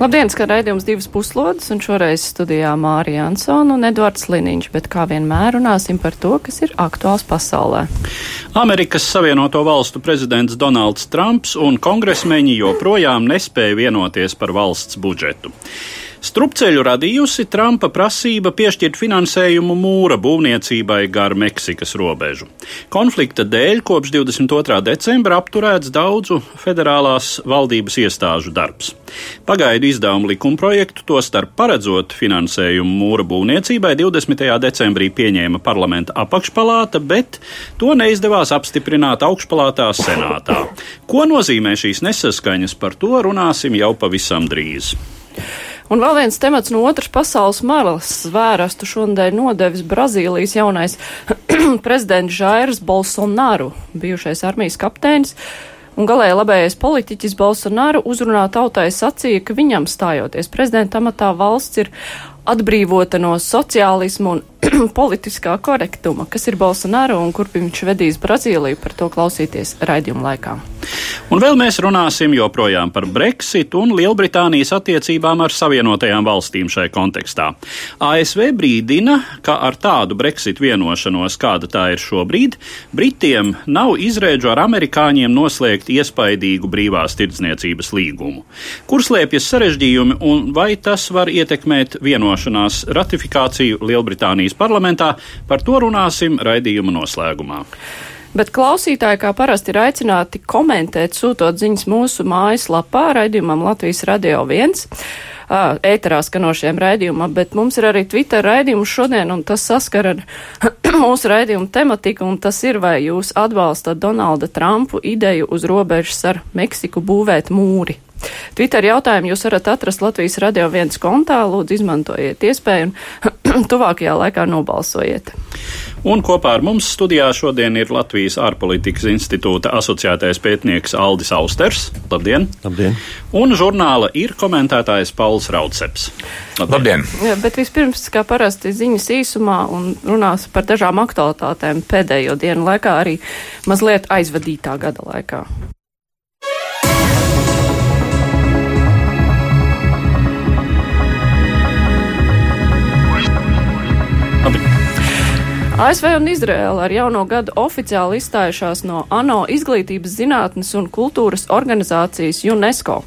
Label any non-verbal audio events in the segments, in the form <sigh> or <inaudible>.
Labdien, skan raidījums divas puslodes, un šoreiz studijā Mārija Ansona un Edvards Liniņš, bet kā vienmēr runāsim par to, kas ir aktuāls pasaulē. Amerikas Savienoto Valstu prezidents Donalds Trumps un kongresmeņi joprojām nespēja vienoties par valsts budžetu. Strupceļu radījusi Trumpa prasība piešķirt finansējumu mūra būvniecībai gar Meksikas robežu. Konflikta dēļ kopš 22. decembra apturēts daudzu federālās valdības iestāžu darbs. Pagaidu izdevumu likumprojektu, tostarp paredzot finansējumu mūra būvniecībai, 20. decembrī pieņēma parlamenta apakšpalāta, bet to neizdevās apstiprināt augšpalātā senātā. Ko nozīmē šīs nesaskaņas, par to runāsim jau pavisam drīz. Un vēl viens temats no otras pasaules malas zvērastu šonadēļ nodevis Brazīlijas jaunais <clears throat> prezidents Žairs Bolsonaru, bijušais armijas kapteinis. Un galēji labējais politiķis Bolsonaru uzrunā tautai sacīja, ka viņam stājoties prezidenta amatā valsts ir atbrīvota no sociālismu un <clears throat> politiskā korektuma, kas ir Bolsonaro un kur viņš vedīs Brazīliju, par to klausīties raidījuma laikā. Un vēl mēs runāsim joprojām par Brexit un Lielbritānijas attiecībām ar Savienotajām valstīm šai kontekstā. ASV brīdina, ka ar tādu Brexit vienošanos, kāda tā ir šobrīd, Britiem nav izrēģu ar amerikāņiem noslēgt iespaidīgu brīvās tirdzniecības līgumu. Kur slēpjas sarežģījumi un vai tas var ietekmēt vienošanās ratifikāciju Lielbritānijas Latvijas parlamentā. Par to runāsim raidījuma noslēgumā. Bet klausītāji, kā parasti, ir aicināti komentēt, sūtot ziņas mūsu mājaslapā, raidījumam Latvijas Radio 1, ēterā skanošiem raidījumam, bet mums ir arī Twitter raidījums šodien, un tas saskar ar <clears throat> mūsu raidījumu tematiku, un tas ir, vai jūs atbalstat Donalda Trumpu ideju uz robežas ar Meksiku būvēt mūri. Twitter jautājumu jūs varat atrast Latvijas radio viens kontā, lūdzu izmantojiet iespēju un <clears throat> tuvākajā laikā nobalsojiet. Un kopā ar mums studijā šodien ir Latvijas ārpolitikas institūta asociētais pētnieks Aldis Austers. Labdien! Labdien! Un žurnāla ir komentētājs Pauls Raudseps. Labdien! Labdien. Jā, bet vispirms, kā parasti, ziņas īsumā un runās par dažām aktualitātēm pēdējo dienu laikā, arī mazliet aizvadītā gada laikā. ASV un Izraēla ar jauno gadu oficiāli izstājušās no ANO izglītības zinātnes un kultūras organizācijas UNESCO.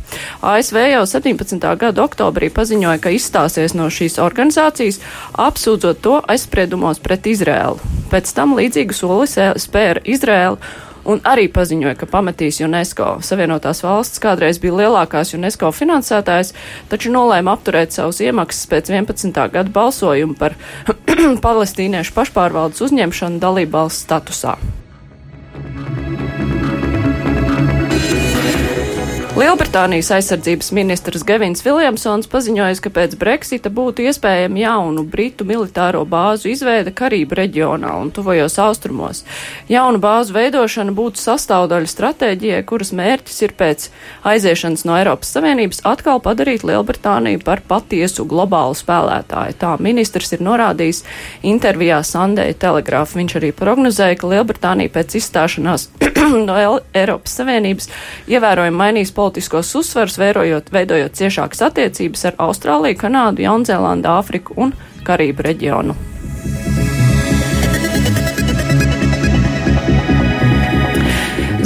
ASV jau 17. gada oktobrī paziņoja, ka izstāsies no šīs organizācijas, apsūdzot to aizspriedumos pret Izraēlu. Pēc tam līdzīgu soli spēra Izraēla un arī paziņoja, ka pametīs UNESCO. Savienotās valsts kādreiz bija lielākās UNESCO finansētājs, taču nolēma apturēt savus iemaksas pēc 11. gada balsojumu par <clears throat> palestīniešu pašpārvaldes uzņemšanu dalībvalsts statusā. Lielbritānijas aizsardzības ministrs Gevins Viljamsons paziņoja, ka pēc Brexita būtu iespējama jaunu Britu militāro bāzu izveida Karību reģionā un tuvajos austrumos. Jaunu bāzu veidošana būtu sastāvdaļa stratēģijai, kuras mērķis ir pēc aiziešanas no Eiropas Savienības atkal padarīt Lielbritāniju par patiesu globālu spēlētāju. Tā ministrs ir norādījis intervijā Sandēja Telegrāfa. Viņš arī prognozēja, ka Lielbritānija pēc izstāšanās <clears throat> no Eiropas Savienības ievērojami mainīs politiku politiskos uzsvers, veidojot, veidojot ciešākas attiecības ar Austrāliju, Kanādu, Jaunzēlandu, Āfriku un Karību reģionu.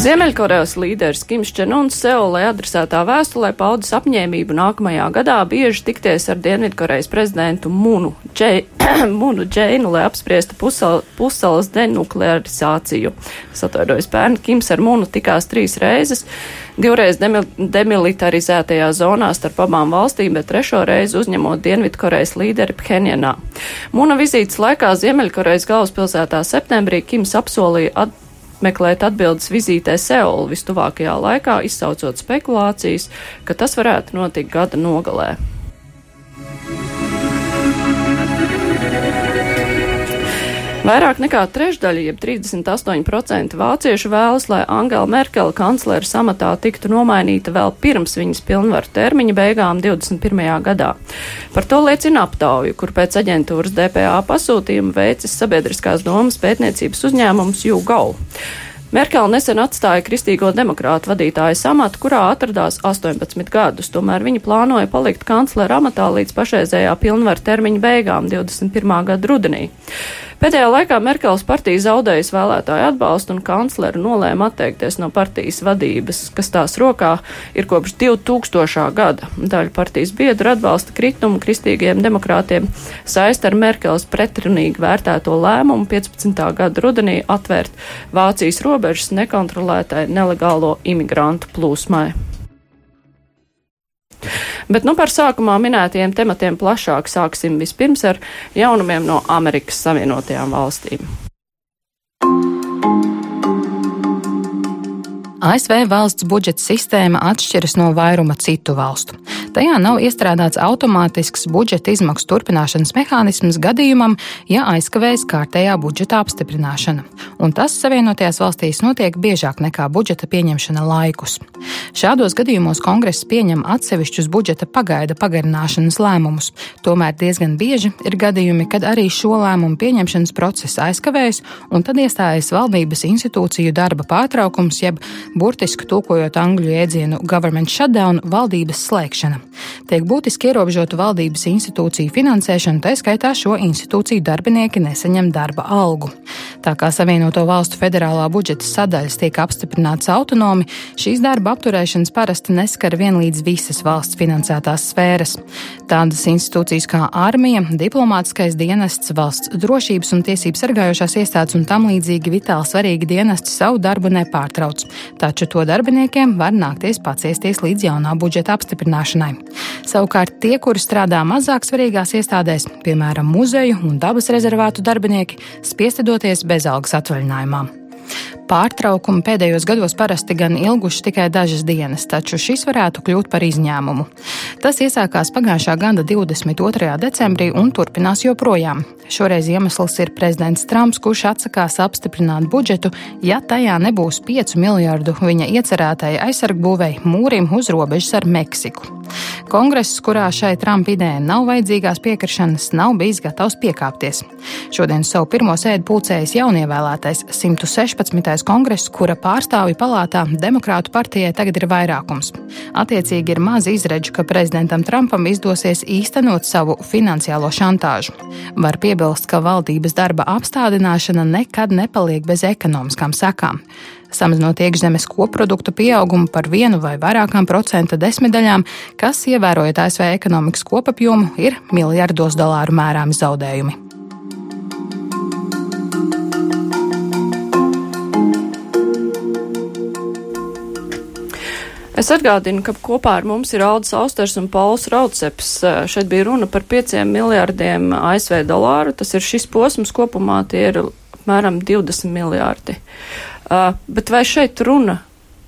Ziemeļkorejas līderis Kims Čenuns Seulē adresētā vēstulē paudis apņēmību nākamajā gadā bieži tikties ar Dienvidkorejas prezidentu Munu, Džei, <clears throat> Munu Džeinu, lai apspriestu pussalas denuklearizāciju. Satvainojas pērn, Kims ar Munu tikās trīs reizes, divreiz demilitarizētajā zonā starp abām valstīm, bet trešo reizi uzņemot Dienvidkorejas līderi Phenjanā. Muna vizītes laikā Ziemeļkorejas galvaspilsētā septembrī Kims apsolīja at meklēt atbildes vizītē Seulu vistuvākajā laikā, izsaucot spekulācijas, ka tas varētu notikt gada nogalē. Vairāk nekā trešdaļa, jeb 38% vāciešu vēlas, lai Angela Merkele kanclera samatā tiktu nomainīta vēl pirms viņas pilnvaru termiņa beigām 21. gadā. Par to liecina aptauju, kur pēc aģentūras DPA pasūtījuma veicis sabiedriskās domas pētniecības uzņēmums YouGo. Merkele nesen atstāja Kristīgo demokrātu vadītāju amatu, kurā atradās 18 gadus. Tomēr viņa plānoja palikt kanclera amatā līdz pašreizējā pilnvaru termiņa beigām 21. gada rudenī. Pēdējā laikā Merkels partija zaudējas vēlētāju atbalstu un kancleru nolēma atteikties no partijas vadības, kas tās rokā ir kopš 2000. gada. Daļa partijas biedru atbalsta kritumu kristīgiem demokrātiem saist ar Merkels pretrunīgi vērtēto lēmumu 15. gada rudenī atvērt Vācijas robežas nekontrolētai nelegālo imigrantu plūsmai. Bet nu par sākumā minētajiem tematiem plašāk sāksim vispirms ar jaunumiem no Amerikas Savienotajām valstīm. ASV valsts budžeta sistēma atšķiras no vairuma citu valstu. Tajā nav iestrādāts automātisks budžeta izmaksu turpināšanas mehānisms gadījumam, ja aizkavējas kārtējā budžeta apstiprināšana, un tas Savienotajās valstīs notiek biežāk nekā budžeta pieņemšana laikus. Šādos gadījumos kongress pieņem atsevišķus budžeta pagaida pagarināšanas lēmumus, tomēr diezgan bieži ir gadījumi, kad arī šo lēmumu pieņemšanas process aizkavējas, un tad iestājas valdības institūciju darba pārtraukums jeb burtiski tulkojot angļu jēdzienu government shutdown, valdības slēgšana. Tiek būtiski ierobežota valdības institūciju finansēšana, tā skaitā šo institūciju darbinieki nesaņem darba algu. Tā kā Savienoto valstu federālā budžeta sadaļas tiek apstiprinātas autonomi, šīs darba apturēšanas parasti neskar vienlīdz visas valsts finansētās sfēras. Tādas institūcijas kā armija, diplomātiskais dienests, valsts drošības un tiesības sargājošās iestādes un tam līdzīgi vitāli svarīgi dienesti savu darbu nepārtrauc taču to darbiniekiem var nākties paciesties līdz jaunā budžeta apstiprināšanai. Savukārt tie, kuri strādā mazāk svarīgās iestādēs, piemēram, muzeju un dabas rezervātu darbinieki, spiesti doties bezalgas atvaļinājumā. Pārtraukumi pēdējos gados parasti gan ilguši tikai dažas dienas, taču šis varētu kļūt par izņēmumu. Tas iesākās pagājušā gada 22. decembrī un turpinās joprojām. Šoreiz iemesls ir prezidents Trumps, kurš atsakās apstiprināt budžetu, ja tajā nebūs 5 miljardu viņa iecerētajai aizsargbūvei mūrim uz robežas ar Meksiku. Kongress, kurā šai Trumpa idejai nav vajadzīgās piekrišanas, nav bijis gatavs piekāpties. Šodien savu pirmo sēdi pulcējas jaunievēlētais 116. Kongress, kura pārstāvju palātā Demokrātu partijai tagad ir vairākums. Attiecīgi ir maz izredzu, ka prezidentam Trumpam izdosies īstenot savu finansiālo šantāžu. Var piebilst, ka valdības darba apstādināšana nekad nepaliek bez ekonomiskām sekām samazinot iekšzemes koprodukta pieaugumu par vienu vai vairākām procenta desmitaļām, kas, ievērojot ASV ekonomikas kopapjomu, ir miljardos dolāru mērāmi zaudējumi. Es atgādinu, ka kopā ar mums ir Aldis Austers un Pauls Rauceps. Šeit bija runa par 5 miljārdiem ASV dolāru. Tas ir šis posms kopumā, tie ir apmēram 20 miljārdi. Uh, bet vai šeit runa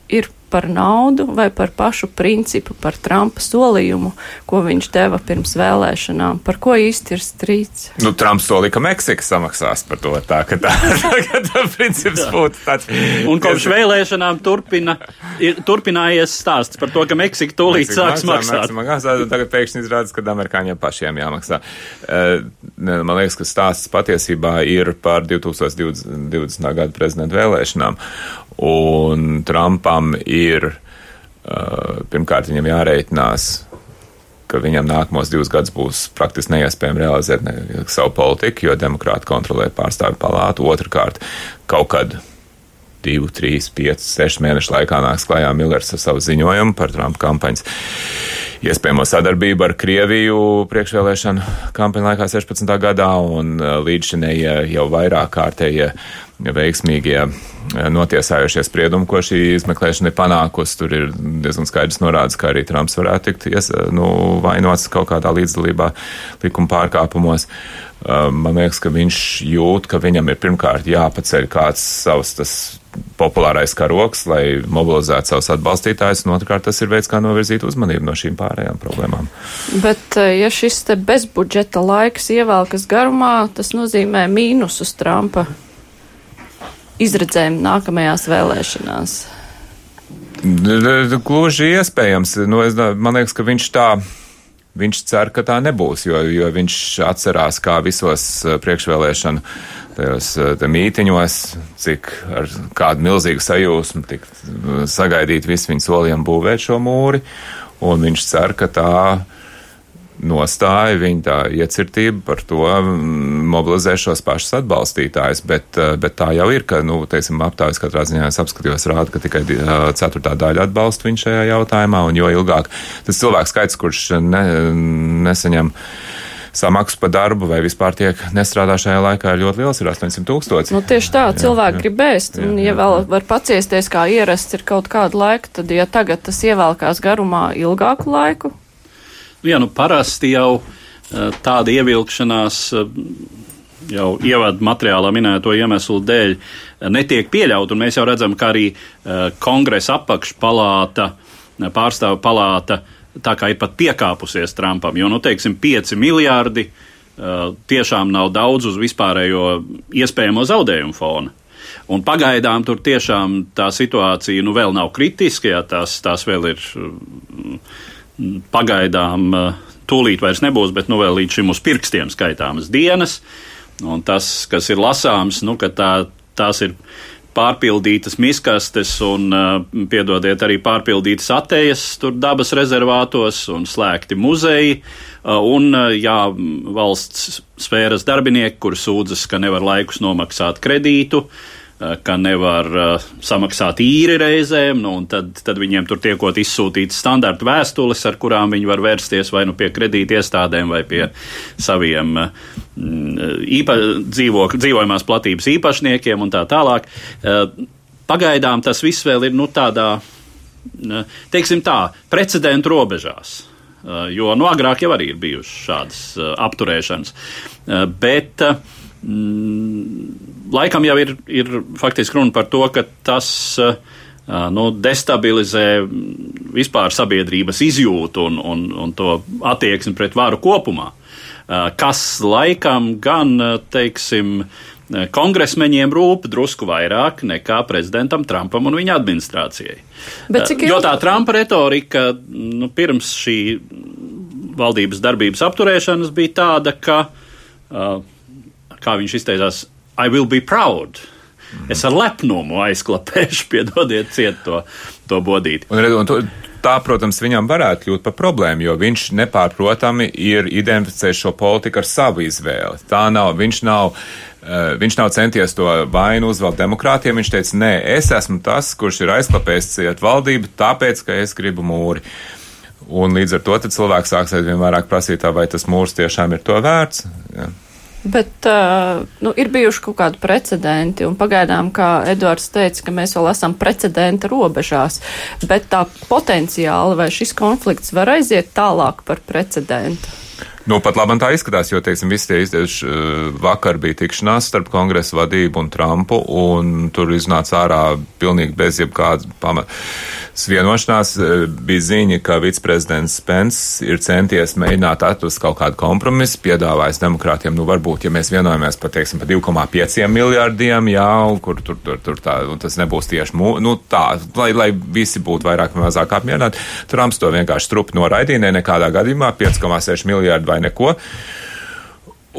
ir par naudu vai par pašu principu, par Trumpa solījumu, ko viņš deva pirms vēlēšanām. Par ko īsti ir strīds? Nu, Trumps solīja, ka Meksika samaksās par to. Tā, ka tā, <laughs> tā, tā princips būtu tāds. Un kopš vēlēšanām turpina, ir, turpinājies stāsts par to, ka Meksika tūlīt Meksika sāks maksāt. maksāt. maksāt tagad pēkšņi izrādās, ka amerikāņiem pašiem jāmaksā. Uh, man liekas, ka stāsts patiesībā ir par 2020. 20. gada prezidenta vēlēšanām. Un Trumpam ir uh, pirmkārt viņam jāreitinās, ka viņam nākamos divus gadus būs praktiski neiespējami realizēt ne, savu politiku, jo demokrāti kontrolē pārstāvju palātu. Otrakārt, kaut kad divu, trīs, piecus, sešus mēnešu laikā nāks klajā Millers ar savu ziņojumu par Trumpa kampaņas iespējamo sadarbību ar Krieviju priekšvēlēšanu kampaņu laikā 16. gadā un līdz šinējie jau vairāk kārtējie veiksmīgie notiesājušie spriedumi, ko šī izmeklēšana ir panākusi. Tur ir diezgan skaidrs norādes, ka arī Trumps varētu tikt ies, nu, vainots kaut kādā līdzdalībā likuma pārkāpumos. Man liekas, ka viņš jūt, ka viņam ir pirmkārt jāpaceļ kāds savs tas populārais karoks, lai mobilizētu savus atbalstītājus, un otrkārt tas ir veids, kā novirzīt uzmanību no šīm pārējām problēmām. Bet, ja šis te bezbudžeta laiks ievelkas garumā, tas nozīmē mīnusus Trumpa izredzēm nākamajās vēlēšanās? Gluži iespējams. Nu, es, man liekas, ka viņš tā. Viņš cer, ka tā nebūs, jo, jo viņš atcerās, kā visos eh, priekšvēlēšanu tajos eh, mītiņos, cik ar kādu milzīgu sajūsmu tik eh, sagaidīt visu viņu soliem būvēt šo mūri, un viņš cer, ka tā nostāja, viņa tā iecirtība par to mm, mobilizē šos pašus atbalstītājus, bet, eh, bet tā jau ir, ka, nu, teiksim, aptājas katrā ziņā es apskatījos rāda, ka tikai eh, ceturtā daļa atbalsta viņu šajā jautājumā, un jo ilgāk tas cilvēks skaits, kurš ne, nesaņem samaksu par darbu vai vispār tiek nestrādā šajā laikā ir ļoti liels, ir 800 tūkstoši. Nu, tieši tā, cilvēki jā, grib ēst, un ja vēl var paciesties, kā ierasts ir kaut kādu laiku, tad, ja tagad tas ievēlkās garumā ilgāku laiku, Jā, nu parasti jau eh, tāda ievilkšanās eh, jau ievadu materiālā minēto iemeslu dēļ eh, netiek pieļaut, un mēs jau redzam, ka arī kongresa apakšpalāta, pārstāvu palāta, tā kā ir pat piekāpusies Trumpam, jo, nu, teiksim, 5 miljārdi tiešām nav daudz uz vispārējo iespējamo zaudējumu fona. Un pagaidām tur tiešām tā situācija nu, vēl nav kritiska, ja tās, tās vēl ir pagaidām eh, tūlīt vairs nebūs, bet nu vēl līdz šim uz pirkstiem skaitāmas dienas. Un tas, kas ir lasāms, nu, ka tā, tās ir pārpildītas miskastes un, uh, piedodiet, arī pārpildītas atējas tur dabas rezervātos un slēgti muzeji. Uh, un, jā, valsts sfēras darbinieki, kur sūdzas, ka nevar laikus nomaksāt kredītu, uh, Eh, ka nevar uh, samaksāt īri reizēm, nu, un tad, tad viņiem tur tiekot izsūtītas standarta vēstules, ar kurām viņi var vērsties vai nu pie kredīti iestādēm vai pie saviem uh, īpa, dzīvo, dzīvojamās platības īpašniekiem un tā tālāk. Uh, pagaidām tas viss vēl ir nu, tādā, teiksim tā, precedentu robežās. Jo nu, agrāk jau arī ir bijušas šādas apturēšanas. Bet mm, laikam jau ir, ir faktiski runa par to, ka tas uh, nu, destabilizē vispār sabiedrības izjūtu un, un, un to attieksmi pret varu kopumā. Kas laikam gan, teiksim, kongresmeņiem rūp drusku vairāk nekā prezidentam Trumpam un viņa administrācijai. Cik jo tā Trumpa retorika nu, pirms šī valdības darbības apturēšanas bija tāda, ka, kā viņš izteicās, I will be proud. Mm. Es ar lepnumu aizklapēšu, <laughs> piedodiet, ciet to, to bodīt. Un, un to, tā, protams, viņam varētu kļūt par problēmu, jo viņš nepārprotami ir identificējis šo politiku ar savu izvēli. Tā nav, viņš nav. Uh, viņš nav centies to vainu uzvelt demokrātiem. Viņš teica, nē, es esmu tas, kurš ir aizklapējis ciet valdību, tāpēc, ka es gribu mūri. Un līdz ar to cilvēks sāks aizvien vairāk prasīt, vai tas mūrs tiešām ir to vērts. Ja. Bet uh, nu, ir bijuši kaut kādi precedenti, un pagaidām, kā Edvards teica, ka mēs vēl esam precedenta robežās, bet tā potenciāli vai šis konflikts var aiziet tālāk par precedentu? Nu, pat labi tā izskatās, jo, teiksim, visi tie izdevši vakar bija tikšanās starp kongresa vadību un Trumpu, un tur iznāca ārā pilnīgi bez jebkādas pamatas vienošanās. Bija ziņa, ka viceprezidents Spence ir centies mēģināt atrast kaut kādu kompromisu, piedāvājis demokrātiem, nu, varbūt, ja mēs vienojamies par, teiksim, par 2,5 miljārdiem, jā, kur tur, tur, tur tā, un tas nebūs tieši, mū, nu, tā, lai, lai visi būtu vairāk vai mazāk apmierināti. Trumps to vienkārši strupi noraidīja, ne nekādā gadījumā 5,6 miljārdi vai neko.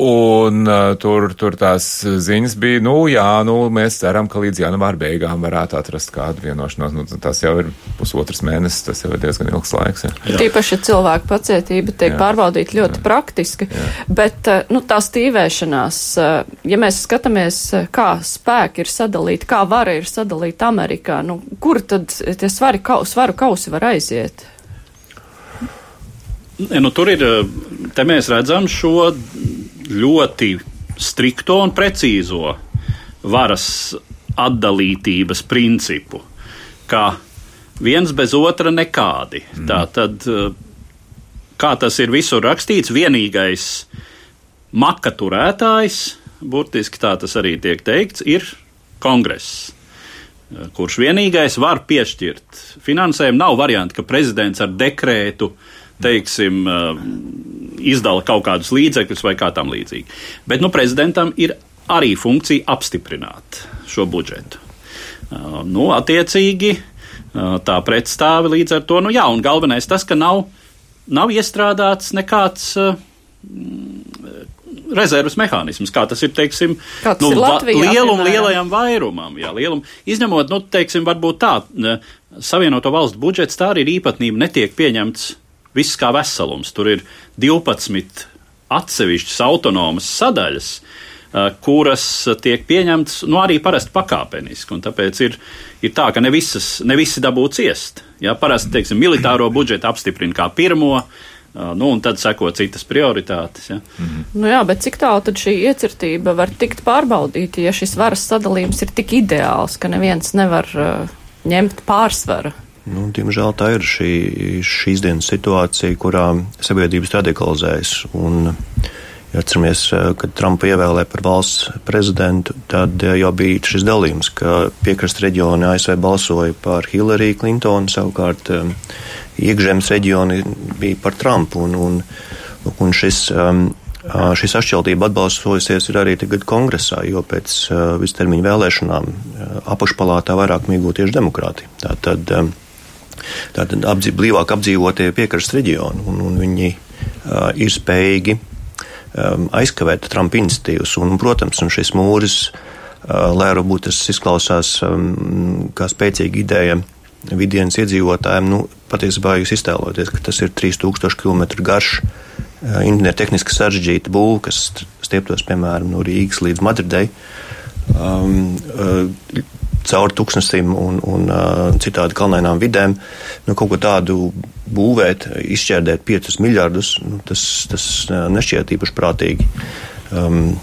Un uh, tur, tur tās ziņas bija, nu, jā, nu, mēs ceram, ka līdz janvāra beigām varētu atrast kādu vienošanos. Nu, tas jau ir pusotrs mēnesis, tas jau ir diezgan ilgs laiks. Jā. Jā. Tīpaši, ja cilvēku pacietība tiek jā. pārbaudīta ļoti jā. praktiski, jā. bet, uh, nu, tā stīvēšanās, uh, ja mēs skatāmies, uh, kā spēki ir sadalīti, kā vara ir sadalīta Amerikā, nu, kur tad tie svari, svaru kausi var aiziet? Nu, tur ir, te mēs redzam šo ļoti strikto un precīzo varas atdalītības principu, ka viens bez otra nekādi. Mm. Tā tad, kā tas ir visur rakstīts, vienīgais maka turētājs, burtiski tā tas arī tiek teikts, ir kongress. Kurš vienīgais var piešķirt finansējumu? Nav varianti, ka prezidents ar dekrētu teiksim, izdala kaut kādus līdzekļus vai kā tam līdzīgi. Bet nu, prezidentam ir arī funkcija apstiprināt šo budžetu. Uh, nu, attiecīgi, uh, tā pretstāvi līdz ar to, nu jā, un galvenais tas, ka nav, nav iestrādāts nekāds uh, rezerves mehānisms, kā tas ir, teiksim, Kāds nu, ir Latvijā, lielum, piemēram? lielajam vairumam, jā, lielum, izņemot, nu, teiksim, varbūt tā, Savienoto valstu budžets tā arī ir īpatnība, netiek pieņemts viss kā veselums. Tur ir 12 atsevišķas autonomas sadaļas, kuras tiek pieņemtas nu, arī parasti pakāpeniski. Tāpēc ir, ir tā, ka ne, visas, ne visi dabū ciest. Ja, parasti teiksim, militāro budžetu apstiprina kā pirmo. Nu, un tad seko citas prioritātes. Ja. Mm. Nu jā, bet cik tālu tad šī iecirtība var tikt pārbaudīta, ja šis varas sadalījums ir tik ideāls, ka neviens nevar uh, ņemt pārsvaru? Nu, diemžēl tā ir šī, šīs dienas situācija, kurā sabiedrības radikalizējas. Un, ja atceramies, kad Trumpu ievēlēja par valsts prezidentu, tad jau bija šis dalījums, ka piekrastes reģioni ASV balsoja par Hillary Clintonu, savukārt iekšzemes reģioni bija par Trumpu. Un, un, un šis, Šis atšķirība atbalstojusies arī tagad kongresā, jo pēc vistermiņa vēlēšanām apakšpalātā vairāk mīgo tieši demokrāti. Tātad, tātad apdzīv, blīvāk apdzīvotie piekrastes reģioni, un, un viņi uh, ir spējīgi um, aizkavēt Trumpa iniciatīvas. Un, protams, un šis mūris, uh, lai varbūt tas izklausās um, kā spēcīga ideja vidienas iedzīvotājiem, nu, patiesībā jūs iztēloties, ka tas ir 3000 km garš inženiertehniski sarežģīta būva, kas stieptos, piemēram, no Rīgas līdz Madridei, um, uh, cauri tūkstnesim un, un uh, citādi kalnainām vidēm. Nu, kaut ko tādu būvēt, izšķērdēt 5 miljardus, nu, tas, tas nešķiet īpaši prātīgi. Um,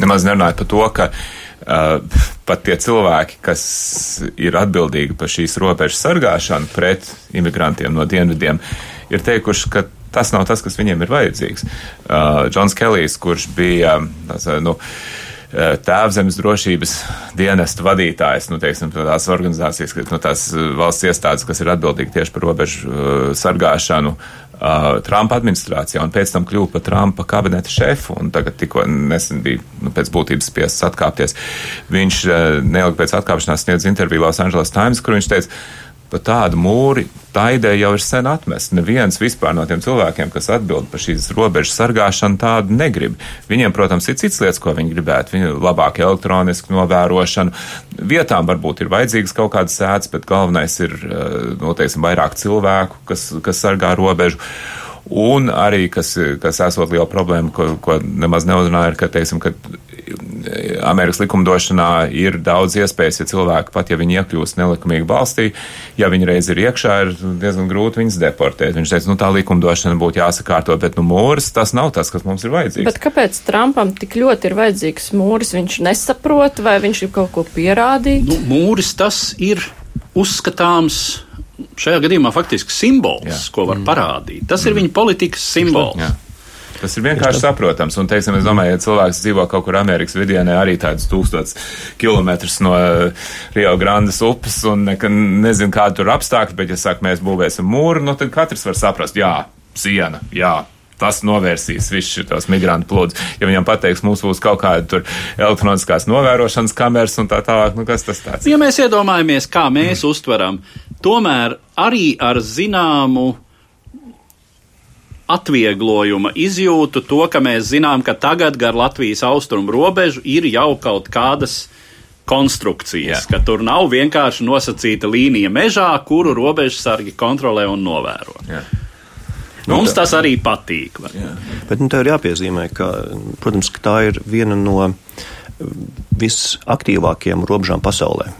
Nemaz nerunājot par to, ka uh, pat tie cilvēki, kas ir atbildīgi par šīs robežas sargāšanu pret imigrantiem no dienvidiem, ir teikuši, ka tas nav tas, kas viņiem ir vajadzīgs. Uh, Džons Kelijs, kurš bija tas, nu, tēvzemes drošības dienesta vadītājs, nu, teiksim, tās organizācijas, nu, tās valsts iestādes, kas ir atbildīgi tieši par robežu uh, sargāšanu. Trumpa administrācijā un pēc tam kļuva par Trumpa kabineta šefu. Tagad tikko nesen bija nu, pēc būtības spiests atkāpties. Viņš neilgi pēc atkāpšanās sniedz interviju Los Angeles Times, kur viņš teica, pat tādu mūri, tā ideja jau ir sen atmesta. Neviens vispār no tiem cilvēkiem, kas atbild par šīs robežas sargāšanu, tādu negrib. Viņiem, protams, ir cits lietas, ko viņi gribētu. Viņi labāk elektronisku novērošanu. Vietām varbūt ir vajadzīgs kaut kāds sēdz, bet galvenais ir, noteikti, vairāk cilvēku, kas, kas sargā robežu. Un arī, kas, kas esot liela problēma, ko, ko nemaz neuzrunāja, ir, ka, teiksim, ka Amerikas likumdošanā ir daudz iespējas, ja cilvēki pat, ja viņi iekļūst nelikumīgi valstī, ja viņi reiz ir iekšā, ir diezgan grūti viņus deportēt. Viņš teica, nu tā likumdošana būtu jāsakārto, bet nu mūris tas nav tas, kas mums ir vajadzīgs. Bet kāpēc Trumpam tik ļoti ir vajadzīgs mūris? Viņš nesaprot, vai viņš ir kaut ko pierādīt? Nu, mūris tas ir uzskatāms šajā gadījumā faktiski simbols, Jā. ko var parādīt. Tas mm. ir viņa politikas simbols. Jā. Tas ir vienkārši saprotams. Un, teiksim, es domāju, ja cilvēks dzīvo kaut kur Amerikas vidienē, arī tādus tūkstotus kilometrus no Rio Grandes upes un ne, nezinu, kāda tur apstākļi, bet, ja saka, mēs būvēsim mūru, nu, tad katrs var saprast, jā, siena, jā, tas novērsīs visus šos migrantu plūdus. Ja viņam pateiks, mums būs kaut kāda elektroniskās novērošanas kameras un tā tālāk, nu kas tas tāds? Ja mēs iedomājamies, kā mēs mm. uztveram, tomēr arī ar zināmu atvieglojuma izjūtu to, ka mēs zinām, ka tagad gar Latvijas austrumu robežu ir jau kaut kādas konstrukcijas, Jā. ka tur nav vienkārši nosacīta līnija mežā, kuru robežsargi kontrolē un novēro. Jā. Nu, Mums tas arī patīk. Bet nu, tā ir jāpiezīmē, ka, protams, ka tā ir viena no visaktīvākajām robežām pasaulē.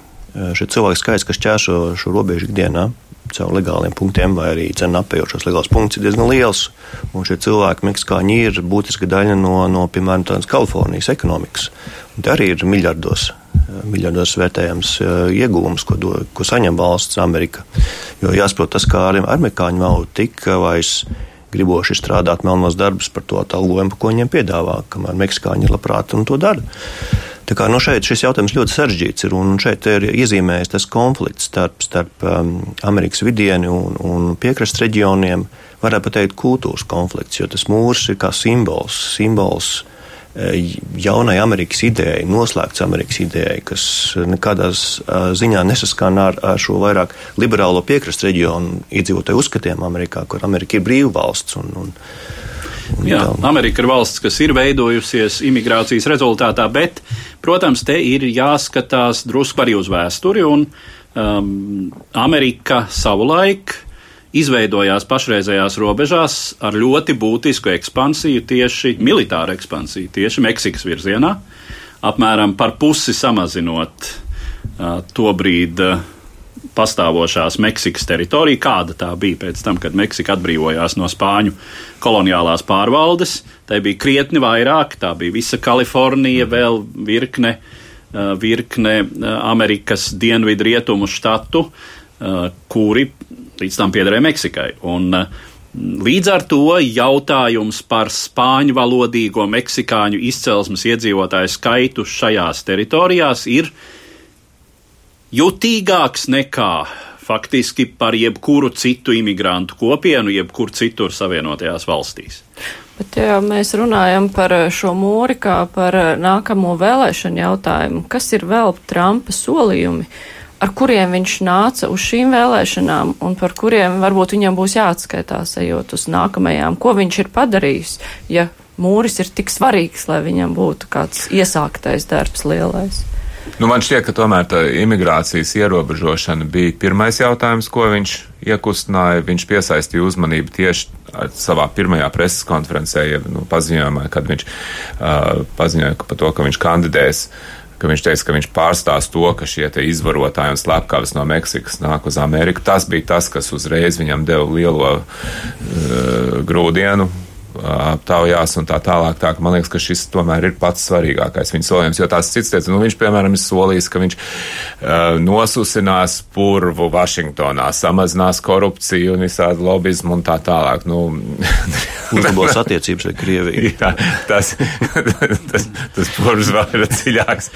Šie cilvēki skaits, kas ķērso šo robežu ikdienā, caur legāliem punktiem, vai arī cenu apējošos legālus punktus, ir diezgan liels. Un šie cilvēki, meksikāņi, ir būtiska daļa no, no piemēram, tādas Kalifornijas ekonomikas. Un te arī ir miljardos, miljardos vērtējams iegūms, ko, do, ko saņem valsts Amerika. Jo jāsaprot tas, kā arī amerikāņi nav tik vairs griboši strādāt melnos darbus par to atalgojumu, ko viņiem piedāvā, kamēr meksikāņi ir labprāt un to dara. Tā kā no nu, šeit šis jautājums ļoti sarežģīts ir, un šeit ir iezīmējis tas konflikts starp, starp um, Amerikas vidieni un, un piekrastes reģioniem, varētu teikt, kultūras konflikts, jo tas mūrs ir kā simbols, simbols e, jaunai Amerikas idejai, noslēgts Amerikas idejai, kas nekādā ziņā nesaskan ar, ar šo vairāk liberālo piekrastes reģionu iedzīvotāju uzskatiem Amerikā, kur Amerika ir brīva valsts. Un, un, Jā, Amerika ir valsts, kas ir veidojusies imigrācijas rezultātā, bet, protams, te ir jāskatās drusku arī uz vēsturi. Un, um, Amerika savulaik izveidojās pašreizējās robežās ar ļoti būtisku ekspansiju, tieši militāru ekspansiju, tieši Meksikas virzienā, apmēram par pusi samazinot uh, to brīdi. Uh, pastāvošās Meksikas teritorija, kāda tā bija pēc tam, kad Meksika atbrīvojās no Spāņu koloniālās pārvaldes. Tā bija krietni vairāk, tā bija visa Kalifornija, vēl virkne, virkne Amerikas dienvidu rietumu štatu, kuri līdz tam piederēja Meksikai. Un, Līdz ar to jautājums par spāņu valodīgo meksikāņu izcelsmes iedzīvotāju skaitu šajās teritorijās ir uh, jutīgāks nekā faktiski par jebkuru citu imigrantu kopienu, jebkur citur Savienotajās valstīs. Bet, ja mēs runājam par šo mūri kā par nākamo vēlēšanu jautājumu, kas ir vēl Trumpa solījumi, ar kuriem viņš nāca uz šīm vēlēšanām un par kuriem varbūt viņam būs jāatskaitās ejot uz nākamajām, ko viņš ir padarījis, ja mūris ir tik svarīgs, lai viņam būtu kāds iesāktais darbs lielais. Nu, man šķiet, ka tomēr tā imigrācijas ierobežošana bija pirmais jautājums, ko viņš iekustināja. Viņš piesaistīja uzmanību tieši savā pirmajā preses konferencē, ja, nu, paziņojumā, kad viņš uh, paziņoja par to, ka viņš kandidēs. Ka viņš teica, ka viņš pārstās to, ka šie izvarotāji un slepkavas no Meksikas nāk uz Ameriku. Tas bija tas, kas uzreiz viņam deva lielo uh, grūdienu aptaujās un tā tālāk. Tā, man liekas, ka šis tomēr ir pats svarīgākais viņa solījums, jo tās cits lietas, nu viņš, piemēram, ir solījis, ka viņš uh, nosusinās purvu Vašingtonā, samazinās korupciju un visādi lobizmu un tā tālāk. Nu, <laughs> Uzlabos attiecības ar Krieviju. Jā, tas, <laughs> tas, tas purvs vēl ir dziļāks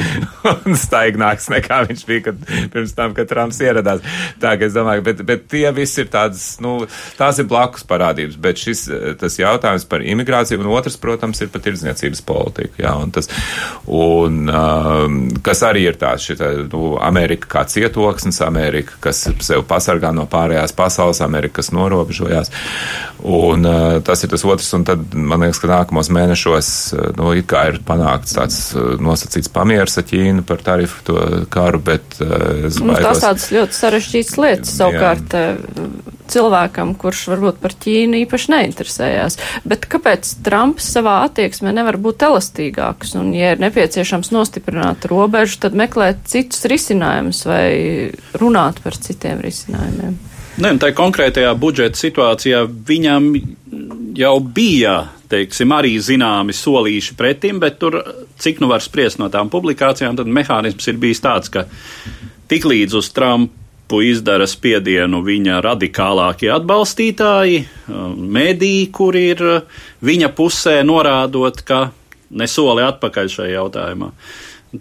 un staignāks nekā viņš bija kad, pirms tam, kad Trumps ieradās. Tā, ka es domāju, bet, bet tie visi ir tādas, nu, tās ir blakus parādības, bet šis, tas jautājums par imigrāciju, un otrs, protams, ir par tirdzniecības politiku. Jā, un tas, un, um, kas arī ir tāds, šita, nu, Amerika kā cietoksnis, Amerika, kas sev pasargā no pārējās pasaules, Amerika, kas norobežojās. Un uh, tas ir tas otrs, un tad man liekas, ka nākamos mēnešos, uh, nu, it kā ir panākts tāds uh, nosacīts pamieris ar Ķīnu par tarifu to karu, bet uh, es nu, baidos. Tas tādas ļoti sarežģītas lietas savukārt jā. Cilvēkam, kurš varbūt par Ķīnu īpaši neinteresējās. Bet kāpēc Trumps savā attieksmē nevar būt elastīgāks? Un, ja ir nepieciešams nostiprināt robežu, tad meklēt citus risinājumus vai runāt par citiem risinājumiem? Ne, tā konkrētajā budžeta situācijā viņam jau bija, teiksim, arī zināmi solīši pretim, bet tur, cik nu var spriest no tām publikācijām, tad mehānisms ir bijis tāds, ka tiklīdz uz Trumpu Trumpu izdara spiedienu viņa radikālākie atbalstītāji, mediji, kur ir viņa pusē norādot, ka nesoli atpakaļ šajā jautājumā.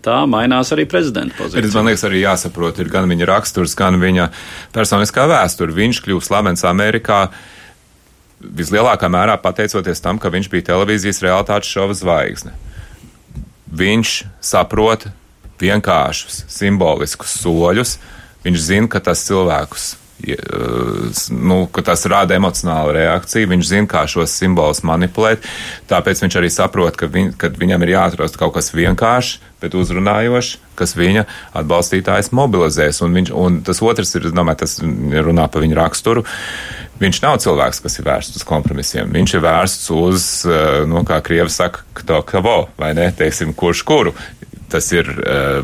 Tā mainās arī prezidenta pozīcija. Man liekas, arī jāsaprot, ir gan viņa raksturs, gan viņa personiskā vēsture. Viņš kļūst slavens Amerikā vislielākā mērā pateicoties tam, ka viņš bija televīzijas realitātes šova zvaigzne. Viņš saprot vienkāršus, simboliskus soļus, Viņš zina, ka tas cilvēkus nu, ka tas rada emocionālu reakciju. Viņš zina, kā šos simbolus manipulēt. Tāpēc viņš arī saprot, ka, viņ, ka viņam ir jāatrast kaut kas vienkāršs, bet uzrunājošs, kas viņa atbalstītājs mobilizēs. Un, viņš, un tas otrs ir, domāju, tas runā par viņa raksturu. Viņš nav cilvēks, kas ir vērsts uz kompromisiem. Viņš ir vērsts uz, nu, kā krievi saka, kto kavo, vai ne, teiksim, kurš kuru. Tas ir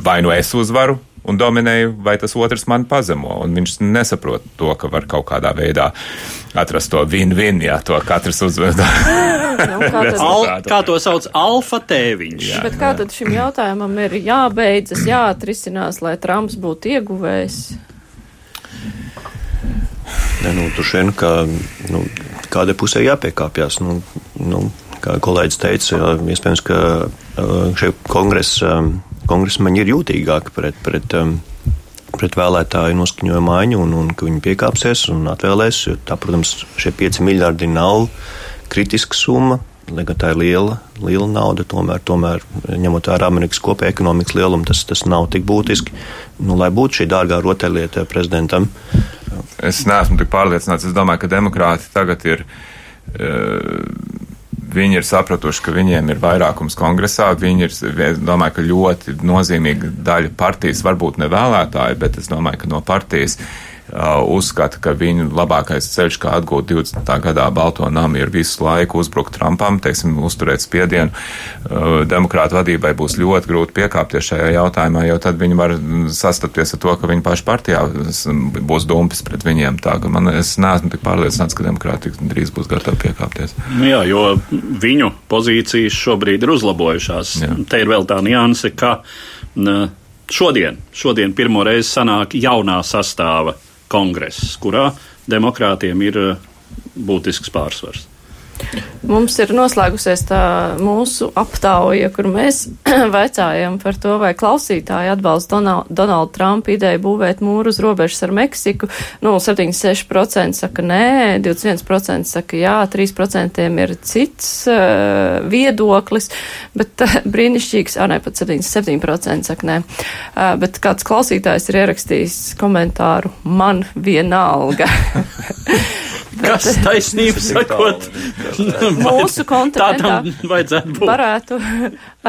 vai nu es uzvaru, un dominēju, vai tas otrs mani pazemo. Un viņš nesaprot to, ka var kaut kādā veidā atrast to win-win, ja to katrs uzved. <laughs> Nu, kā, tad, Al, kā to sauc? Alfa tēviņš. Jā. bet kā tad šim jautājumam ir jābeidzas, jāatrisinās, lai Trumps būtu ieguvējs? Ne, nu, tur šodien, ka nu, kādai pusē jāpiekāpjas. Nu, nu, kā kolēģis teica, jā, iespējams, ka uh, šie kongresa, um, kongresmeņi ir jūtīgāki pret, pret, um, pret vēlētāju noskaņojumu maiņu un, un ka viņi piekāpsies un atvēlēs. Tā, protams, šie 5 miljardi nav kritiska summa. Lai gan tā ir liela, liela nauda, tomēr, tomēr ņemot vērā Amerikas kopējā ekonomikas lielumu, tas, tas nav tik būtiski. Nu, lai būtu šī dārgā rotaļlieta prezidentam, Es neesmu tik pārliecināts. Es domāju, ka demokrāti tagad ir. Uh, Viņi ir sapratuši, ka viņiem ir vairākums kongresā. Viņi ir, domāju, ka ļoti nozīmīga daļa partijas, varbūt ne vēlētāji, bet es domāju, ka no partijas uzskata, ka viņu labākais ceļš, kā atgūt 20. gadā Balto namu, ir visu laiku uzbrukt Trumpam, teiksim, uzturēt spiedienu. Uh, demokrātu vadībai būs ļoti grūti piekāpties šajā jautājumā, jo tad viņi var sastapties ar to, ka viņi paši partijā būs dumpis pret viņiem. Tā, ka man, es neesmu tik pārliecināts, ka demokrāti drīz būs gatavi piekāpties. Nu Jā, jo viņu pozīcijas šobrīd ir uzlabojušās. Jā. Te ir vēl tā nianse, ka šodien, šodien pirmo reizi sanāk jaunā sastāva kongress, kurā demokrātiem ir eh, būtisks pārsvars. Mums ir noslēgusies tā mūsu aptauja, kur mēs <clears throat> vaicājam par to, vai klausītāji atbalsta Donald, Donaldu Trumpu ideju būvēt mūru uz robežas ar Meksiku. Nu, 76% saka nē, 21% saka jā, 3% ir cits uh, viedoklis, bet uh, <laughs> brīnišķīgs, ā, nē, pat 77% saka nē. Uh, bet kāds klausītājs ir ierakstījis komentāru, man vienalga. <laughs> Kas taisnība sakot? <laughs> Mūsu kontinentā Tādam vajadzētu būt. varētu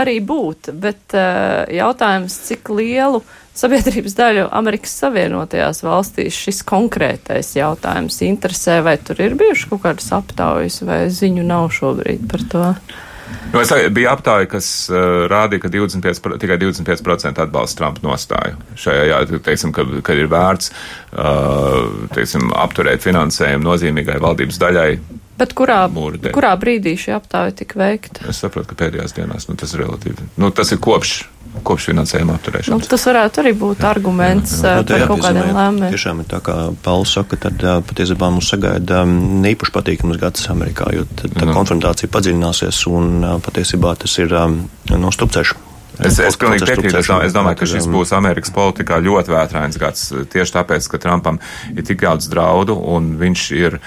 arī būt, bet uh, jautājums, cik lielu sabiedrības daļu Amerikas Savienotajās valstīs šis konkrētais jautājums interesē, vai tur ir bijuši kaut kādas aptaujas, vai ziņu nav šobrīd par to. Nu, es bija aptāja, kas uh, rādīja, ka 25, pro- tikai 25% atbalsta Trumpa nostāju. Šajā, jā, teiksim, ka, ka ir vērts uh, teiksim, apturēt finansējumu nozīmīgai valdības daļai. Bet kurā, kurā brīdī šī aptāja tika veikta? Es saprotu, ka pēdējās dienās nu, tas ir relatīvi. Nu, tas ir kopš, kopš finansējuma Nu, tas varētu arī būt arguments jā. uh, Nu, te par kaut kādiem lēmumiem. Tiešām ir tā, kā Pauls saka, tad ā, patiesībā mums sagaida ām, īpaši patīkams gads Amerikā, jo tad tā Nu. konfrontācija padziļināsies un ā, patiesībā tas ir ām, no stupceļš. Es, es pilnīgi piekrītu. Es, domāju- es domāju, ka šis būs Amerikas politikā ļoti vētrains gads. Tieši tāpēc, ka Trumpam ir tik daudz draudu un viņš ir eh,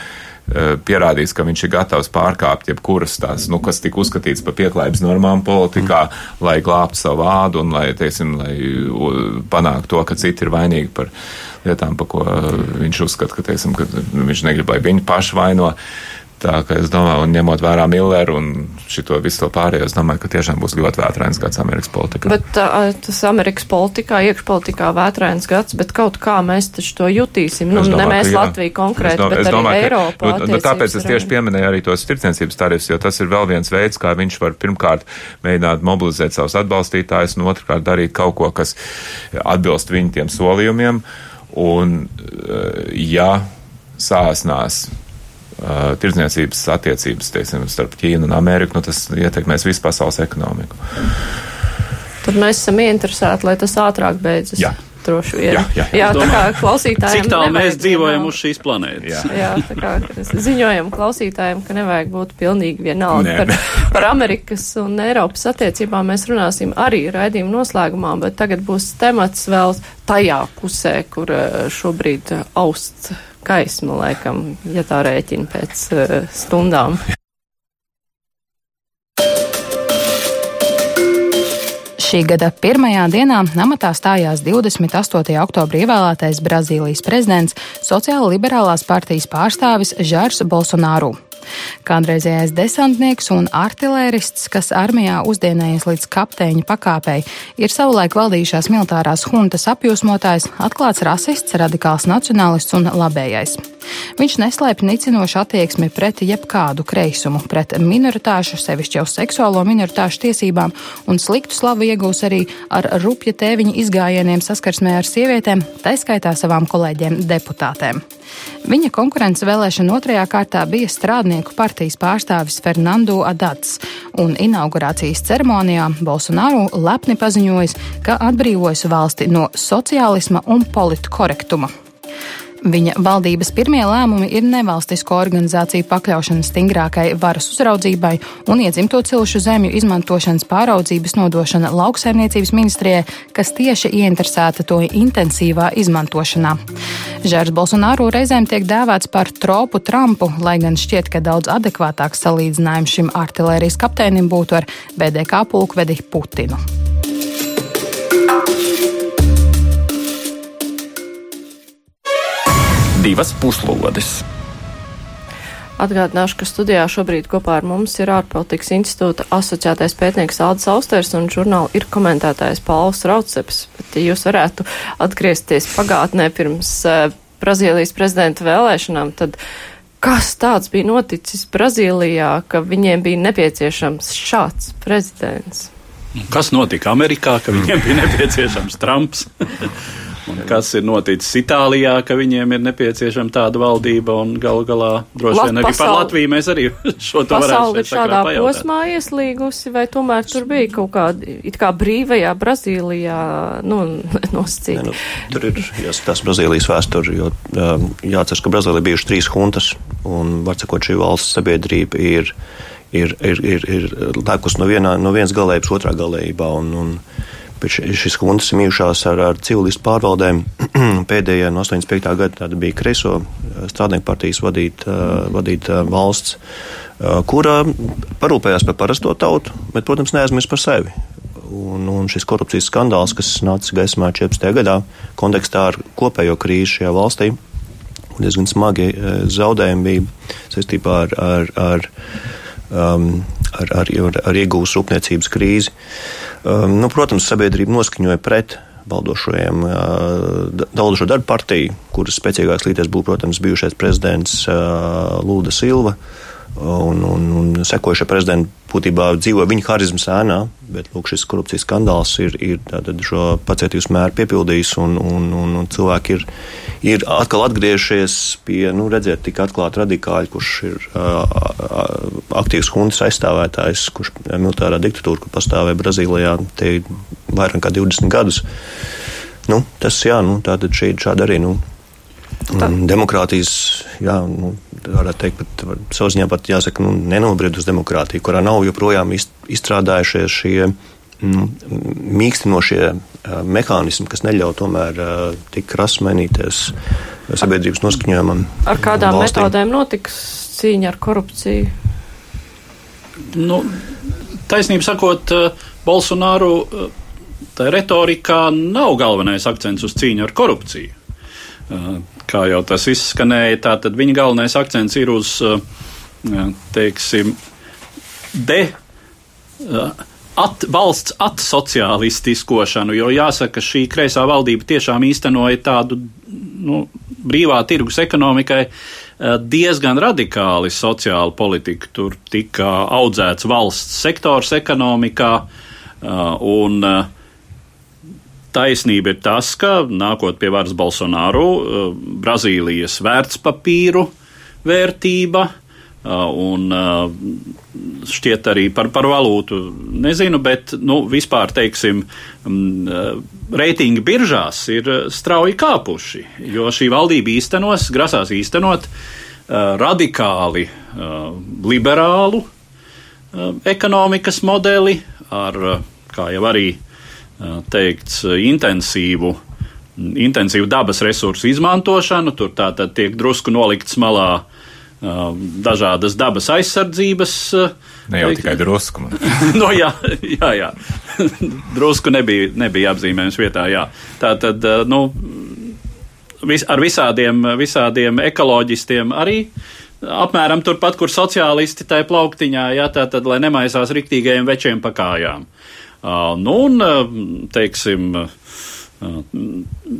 pierādījis, ka viņš ir gatavs pārkāpt jebkuras tās, nu, kas tika uzskatīts par pieklājības normām politikā, lai glābtu savu vārdu un lai, teiksim, lai panāktu to, ka citi ir vainīgi par lietām, par ko eh, viņš uzskata, ka, teiksim, ka viņš negrib, lai viņi paši vaino. Tā kā es domāju, un ņemot vērā Milleru un šito visu to pārējo, es domāju, ka tiešām būs ļoti vētrains gads Amerikas politikā. Bet uh, tas Amerikas politikā, iekšpolitikā vētrains gads, bet kaut kā mēs taču to jutīsim. Nu, Es ne domāju, mēs. Latvija konkrēti, Es dom- bet arī domāju, ka- Eiropā. Nu, nu, tāpēc es tieši pieminēju arī tos tirdzniecības tarifus, jo tas ir vēl viens veids, kā viņš var pirmkārt mēģināt mobilizēt savus atbalstītājus, un otrkārt darīt kaut ko, kas atbilst viņu tiem solījumiem. Un, ja sāsnās uh, tirdzniecības attiecības teiksim, starp Ķīnu un Ameriku, nu, tas ietekmēs visu pasaules ekonomiku. Tad mēs esam ieinteresēti, lai tas ātrāk beidzas. Jā. Droši vien. Jā, jā, jā. jā tā kā domāju, klausītājiem. Cik tālu mēs dzīvojam uz šīs planētas? Jā. Jā, tā kā ziņojam klausītājiem, ka nevajag būt pilnīgi vienalga par, <laughs> par Amerikas un Eiropas attiecībām. Mēs runāsim arī raidījuma noslēgumā, bet tagad būs temats vēl tajā pusē, kur eh, šobrīd eh, gaisma, laikam, ja tā rēķina pēc eh, stundām. Šī gada pirmajā dienā amatā stājās 28. oktobrī ievēlētais Brazīlijas prezidents, sociāla liberālās partijas pārstāvis Žārs Bolsonaro. Kādreizējais desantnieks un artilērists, kas armijā uzdienējies līdz kapteiņa pakāpei, ir savulaik valdījušās militārās huntas apjūsmotājs, atklāts rasists, radikāls nacionālists un labējais. Viņš neslēpj nicinošu attieksmi pret jebkādu kreisumu, pret minoritāšu, sevišķi jau seksuālo minoritāšu tiesībām, un sliktu slavu iegūs arī ar rupja tēviņa izgājieniem saskarsmē ar sievietēm, taiskaitā savām kolēģiem deputātēm. Viņa konkurence vēlēšana otrajā kārtā bija strādnieku partijas pārstāvis Fernando Adats, un inaugurācijas ceremonijā Bolsonaro lepni paziņojis, ka atbrīvojas valsti no sociālisma un politkorektuma. Viņa valdības pirmie lēmumi ir nevalstisko organizāciju pakļaušana stingrākai varas uzraudzībai un iedzimto cilšu zemju izmantošanas pāraudzības nodošana lauksaimniecības ministrijai, kas tieši ieinteresēta to intensīvā izmantošanā. Žērs Bolsonaro reizēm tiek dēvēts par tropu Trumpu, lai gan šķiet, ka daudz adekvātāks salīdzinājums šim artilērijas kapteinim būtu ar BDK pulkvedi Putinu. Divas puslodes. Atgādināšu, ka studijā šobrīd kopā ar mums ir ārpolitikas institūta asociētais pētnieks Aldis Austers un žurnāla ir komentētājs Pauls Rauceps. Bet, jūs varētu atgriezties pagātnē pirms uh, Brazīlijas prezidenta vēlēšanām, tad kas tāds bija noticis Brazīlijā, ka viņiem bija nepieciešams šāds prezidents? Kas notika Amerikā, ka viņiem bija nepieciešams Trumps? <laughs> Un kas ir noticis Itālijā, ka viņiem ir nepieciešama tāda valdība, un galu galā droši vien arī par Latviju mēs arī <laughs> šo to varētu šeit šādā posmā ieslīgusi, vai tomēr tur bija kaut kāda, it kā brīvajā Brazīlijā, nu, <laughs> nosacīt? Nu, tur ir jāskatās Brazīlijas vēsturi, jo um, jāatceras, ka Brazīlija bijuši trīs huntas, un, var sakot, šī valsts sabiedrība ir, ir, ir, ir, ir lēkus no, vienā, no vienas galējības otrā galējībā, un, un šis huntas ir mījušās ar, ar civilistu pārvaldēm. <clears throat> Pēdējā no 85. gada bija Kreiso eh, strādnieku partijas vadīta, eh, vadīta valsts, eh, kura parūpējās par parasto tautu, bet, protams, neaizmirst par sevi. Un, un šis korupcijas skandāls, kas nāca gaismā 14. gadā, kontekstā ar kopējo krīzi šajā valstī, diezgan smagi zaudējumi bija saistībā ar, ar, ar, um, ar, ar, ar, ar iegūstu rūpniecības krīzi. Uh, Um, nu, protams, sabiedrība noskaņoja pret valdošajiem, uh, valdošo darbu partiju, kuras spēcīgāks līderis būtu, protams, bijušais prezidents uh, Lūda Silva. Un, un, un sekojušie prezidenti būtībā dzīvo viņa harizmas ēnā, bet lūk, šis korupcijas skandāls ir, ir šo pacietības mēru piepildījis, un, un, un, un cilvēki ir, ir atkal atgriežies pie, nu, redziet, tik atklāti radikāļi, kurš ir uh, aktīvs hundas aizstāvētājs, kurš militārā diktatūra, kur pastāvēja Brazīlijā te vairāk nekā 20 gadus. Nu, tas, jā, nu, tātad šī šāda arī, nu, Tā. Demokrātijas, jā, nu, varētu teikt, pat savā ziņā pat jāsaka, nu, nenobried uz demokrātiju, kurā nav joprojām izstrādājušies šie nu, mīkstinošie mehānismi, kas neļauj tomēr tik krasi mainīties sabiedrības noskaņojumam. Ar kādām valstīm. metodēm notiks cīņa ar korupciju? Nu, taisnība sakot, Bolsonaro tā retorikā nav galvenais akcents uz cīņu ar korupciju kā jau tas izskanēja, tātad viņa galvenais akcents ir uz, teiksim, de. At, valsts atsociālistiskošanu, jo jāsaka, šī kreisā valdība tiešām īstenoja tādu nu, brīvā tirgus ekonomikai diezgan radikāli sociālu politiku. Tur tika audzēts valsts sektors ekonomikā, un uh, taisnība ir tas, ka nākot pie varas Bolsonaro, eh, Brazīlijas vērtspapīru vērtība eh, un eh, šķiet arī par, par valūtu nezinu, bet nu, vispār, teiksim, mm, reitingi biržās ir strauji kāpuši, jo šī valdība īstenos, grasās īstenot radikāli liberālu ekonomikas modeli ar, kā jau arī teikts, intensīvu, intensīvu dabas resursu izmantošanu. Tur tā tad tiek drusku nolikts malā dažādas dabas aizsardzības. Ne jau tikai drusku. no, <laughs> jā, jā, jā. <laughs> drusku nebija, nebija apzīmējums vietā. Jā. Tā tad, nu, vis, ar visādiem, visādiem ekoloģistiem arī. Apmēram turpat, kur sociālisti tajā plauktiņā, jā, tā tad, lai nemaisās riktīgajiem večiem pa kājām. Uh, nu, un, uh, teiksim, uh,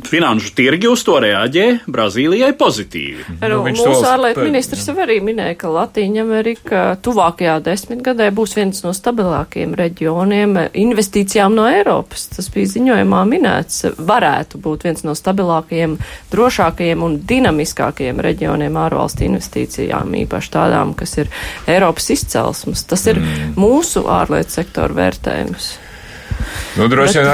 Finanšu tirgi uz to reaģē Brazīlijai pozitīvi. Nu, mūsu ārlietu ministrs jau arī minēja, ka Latīņa Amerika tuvākajā desmitgadē būs viens no stabilākajiem reģioniem investīcijām no Eiropas. Tas bija ziņojumā minēts. Varētu būt viens no stabilākajiem, drošākajiem un dinamiskākajiem reģioniem ārvalstu investīcijām, īpaši tādām, kas ir Eiropas izcelsmes. Tas ir mm. mūsu ārlietu sektoru vērtējums. Nu, droši vien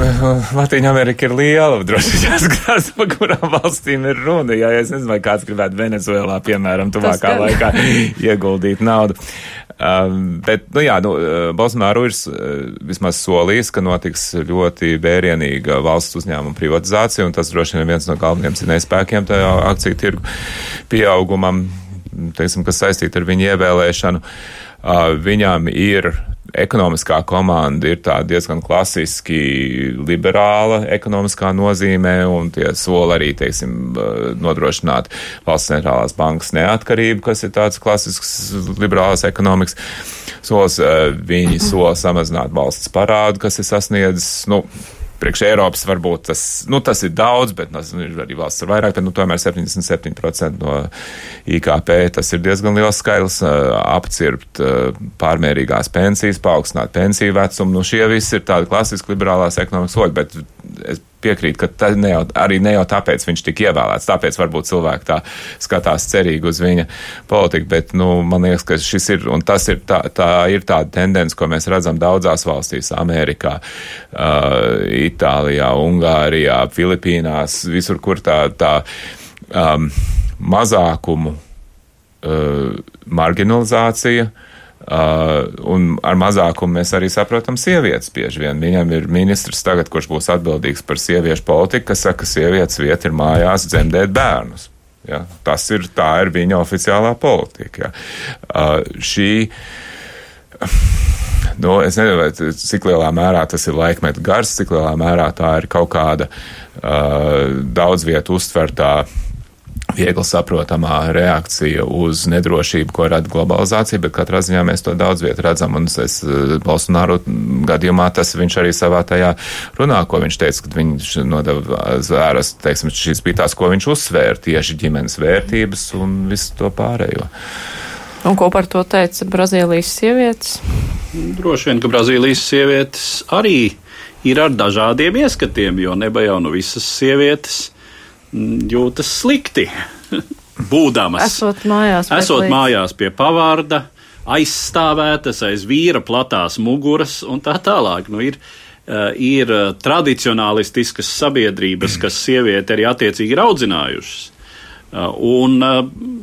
Bet... Latvija Amerika ir liela. Droši vien jāskatās, <laughs> par kurām valstīm ir runa. Jā, es nezinu, vai kāds gribētu Venezuelā, piemēram, tuvākā laikā <laughs> ieguldīt naudu. Um, bet, nu jā, nu, Bolsonaro ir vismaz solījis, ka notiks ļoti vērienīga valsts uzņēmuma privatizācija, un tas droši vien ir viens no galvenajiem zinējspēkiem tajā akciju tirgu pieaugumam, teiksim, kas saistīta ar viņu ievēlēšanu. Uh, viņam ir ekonomiskā komanda ir tā diezgan klasiski liberāla ekonomiskā nozīmē, un tie soli arī, teiksim, nodrošināt valsts centrālās bankas neatkarību, kas ir tāds klasisks liberālās ekonomikas solis. Viņi sola samazināt valsts parādu, kas ir sasniedzis, nu, priekš Eiropas varbūt tas, nu, tas ir daudz, bet nu, ir arī valsts ar vairāk, bet nu, tomēr 77% no IKP tas ir diezgan liels skaitlis. Apcirpt pārmērīgās pensijas, paaugstināt pensiju vecumu. Nu, šie visi ir tādi klasiski liberālās ekonomikas soļi, bet es piekrīt, ka ne jau, arī ne jau tāpēc viņš tika ievēlēts. Tāpēc varbūt cilvēki tā skatās cerīgi uz viņa politiku, bet, nu, man liekas, ka šis ir, un tas ir, tā, tā ir tāda tendence, ko mēs redzam daudzās valstīs - Amerikā, uh, Itālijā, Ungārijā, Filipīnās, visur, kur tā, tā um, mazākumu uh, marginalizācija uh, Uh, un ar mazākumu mēs arī saprotam sievietes bieži vien. Viņam ir ministrs tagad, kurš būs atbildīgs par sieviešu politiku, kas saka, ka sievietes vieta ir mājās dzemdēt bērnus. Ja? Tas ir, tā ir viņa oficiālā politika. Ja? Uh, šī, nu, es nezinu, cik lielā mērā tas ir laikmeta gars, cik lielā mērā tā ir kaut kāda uh, daudz vietu uztvertā viegli saprotamā reakcija uz nedrošību, ko rada globalizācija, bet katrā ziņā mēs to daudz vietu redzam, un es Bolsonaru gadījumā tas viņš arī savā tajā runā, ko viņš teica, ka viņš nodeva zvēras, teiksim, šīs bija tās, ko viņš uzsvēra, tieši ģimenes vērtības un visu to pārējo. Un ko par to teica Brazīlijas sievietes? Droši vien, ka Brazīlijas sievietes arī ir ar dažādiem ieskatiem, jo neba jau nu visas sievietes jūtas slikti. <laughs> Būdamas. Esot mājās, esot mājās pie pavārda, aizstāvētas aiz vīra platās muguras un tā tālāk. Nu, ir, uh, ir tradicionālistiskas sabiedrības, kas sievieti arī attiecīgi ir audzinājušas. Uh, un uh,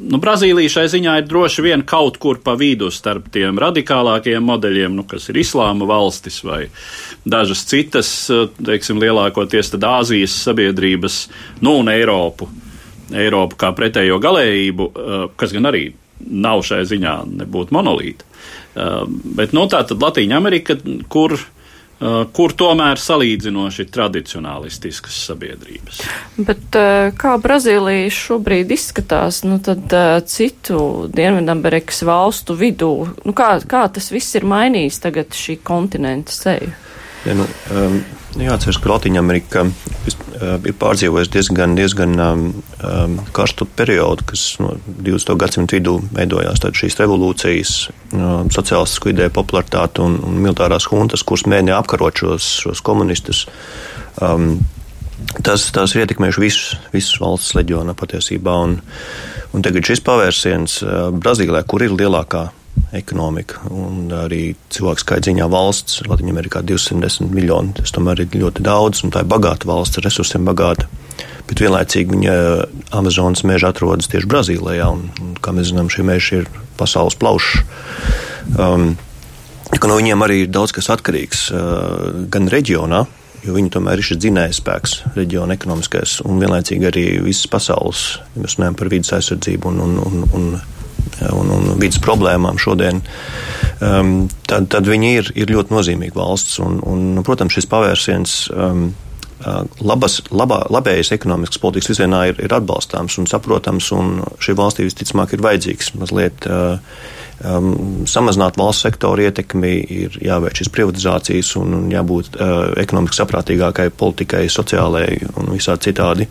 nu, Brazīlija šai ziņā ir droši vien kaut kur pa vidu starp tiem radikālākajiem modeļiem, nu, kas ir islāma valstis vai dažas citas, uh, teiksim, lielākoties Āzijas sabiedrības, nu un Eiropu. Eiropu kā pretējo galējību, kas gan arī nav šai ziņā nebūtu monolīta. Bet nu, tā tad Latīņa Amerika, kur Uh, kur tomēr salīdzinoši tradicionālistiskas sabiedrības. Bet uh, kā Brazīlija šobrīd izskatās, nu tad uh, citu Dienvidamerikas valstu vidū, nu kā, kā tas viss ir mainījis tagad šī kontinenta seju? Ja, nu, um, jāatceras, ka Latvija-Amerika uh, ir pārdzīvojusi diezgan, diezgan um, um, karstu periodu, kas no 20. gadsimta vidū veidojās šīs revolūcijas, um, sociālistiskā ideja popularitāte un, un militārās huntas, kuras mēģināja apkarot šos, šos komunistus. Um, tas, tas ir ietekmējuši visus, visus valsts leģionā patiesībā. Un, un tagad šis pavērsiens uh, Brazīlijā, kur ir lielākā ekonomika un arī cilvēku skaits ziņā valsts. Latvijā-Amerikā 210 miljoni. Tas tomēr ir ļoti daudz, un tā ir bagāta valsts, ar resursiem bagāta. Bet vienlaicīgi viņa Amazonas meža atrodas tieši Brazīlijā, un, un kā mēs zinām, šie meži ir pasaules plaušs. Um, no viņiem arī ir daudz kas atkarīgs uh, gan reģionā, jo viņi tomēr ir šis dzinējspēks reģiona ekonomiskais un vienlaicīgi arī visas pasaules, ja mēs runājam par vidas aizsardzību un, un, un, un un, un vidas problēmām šodien, um, tad, tad viņi ir, ir ļoti nozīmīga valsts. Un, un, protams, šis pavērsiens um, labas, labā, labējas ekonomiskas politikas virzienā ir, ir atbalstāms un saprotams, un šī valstī visticamāk ir vajadzīgs mazliet uh, um, samazināt valsts sektoru ietekmi, ir jāveic šīs privatizācijas un, un jābūt uh, ekonomiski saprātīgākai politikai, sociālajai un visādi citādi.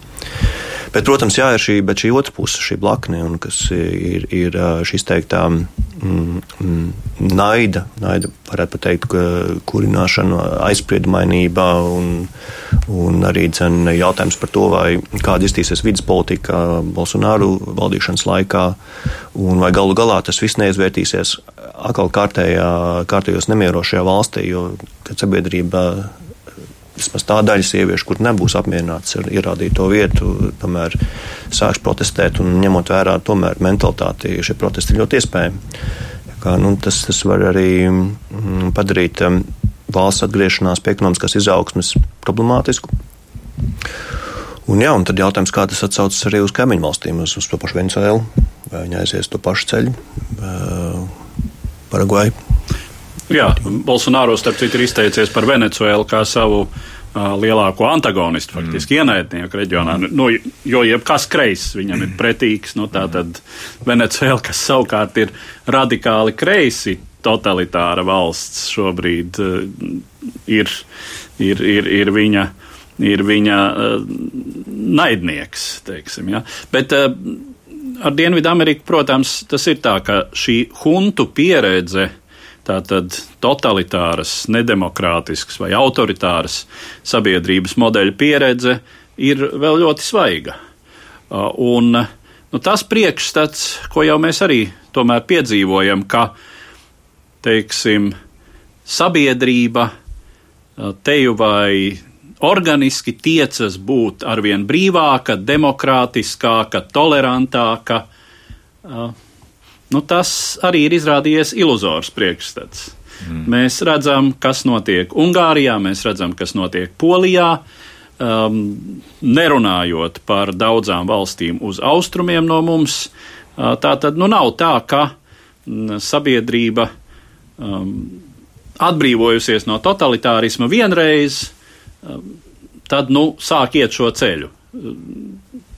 Bet, protams, jā, ir šī, šī otra puse, šī blakne, un kas ir, ir šīs teiktā mm, mm, naida, naida, varētu pateikt, kurināšana, aizspriedumainība un, un arī dzen, jautājums par to, vai kāda iztīsies vidas politika Bolsonaru valdīšanas laikā, un vai galu galā tas viss neizvērtīsies atkal kārtējā, kārtējos nemierošajā valstī, jo, sabiedrība vismaz tā daļa sieviešu, kur nebūs apmierināts ar ierādīto vietu, tomēr sāks protestēt un ņemot vērā tomēr mentalitāti, šie protesti ir ļoti iespējami. Kā, nu, tas, tas var arī mm, padarīt valsts atgriešanās pie ekonomiskās izaugsmes problemātisku. Un, jā, un tad jautājums, kā tas atsaucas arī uz kaimiņu valstīm, uz, uz to pašu Venecuēlu, vai viņi aizies to pašu ceļu, Paragvaju. Jā, Bolsonaro starp citu ir izteicies par Venecuēlu kā savu uh, lielāko antagonistu, faktiski mm. ienaidnieku reģionā. Nu, jo jebkas kreiss viņam ir pretīgs, nu, tā tad Venecuēla, kas savukārt ir radikāli kreisi, totalitāra valsts šobrīd uh, ir, ir, ir, ir viņa. Ir viņa uh, naidnieks, teiksim. Ja? Bet uh, ar Dienvidu-Ameriku, protams, tas ir tā, ka šī huntu pieredze uh, Tātad totalitāras, nedemokrātiskas vai autoritāras sabiedrības modeļa pieredze ir vēl ļoti svaiga. Un nu, tas priekšstats, ko jau mēs arī tomēr piedzīvojam, ka teiksim, sabiedrība teju vai organiski tiecas būt arvien brīvāka, demokrātiskāka, tolerantāka. Uh, nu, tas arī ir izrādījies iluzors priekšstats. Mm. Mēs redzam, kas notiek Ungārijā, mēs redzam, kas notiek Polijā. Um, nerunājot par daudzām valstīm uz austrumiem no mums, uh, tā tad nu, nav tā, ka mm, sabiedrība um, atbrīvojusies no totalitārisma vienreiz, um, tad nu, sāk iet šo ceļu.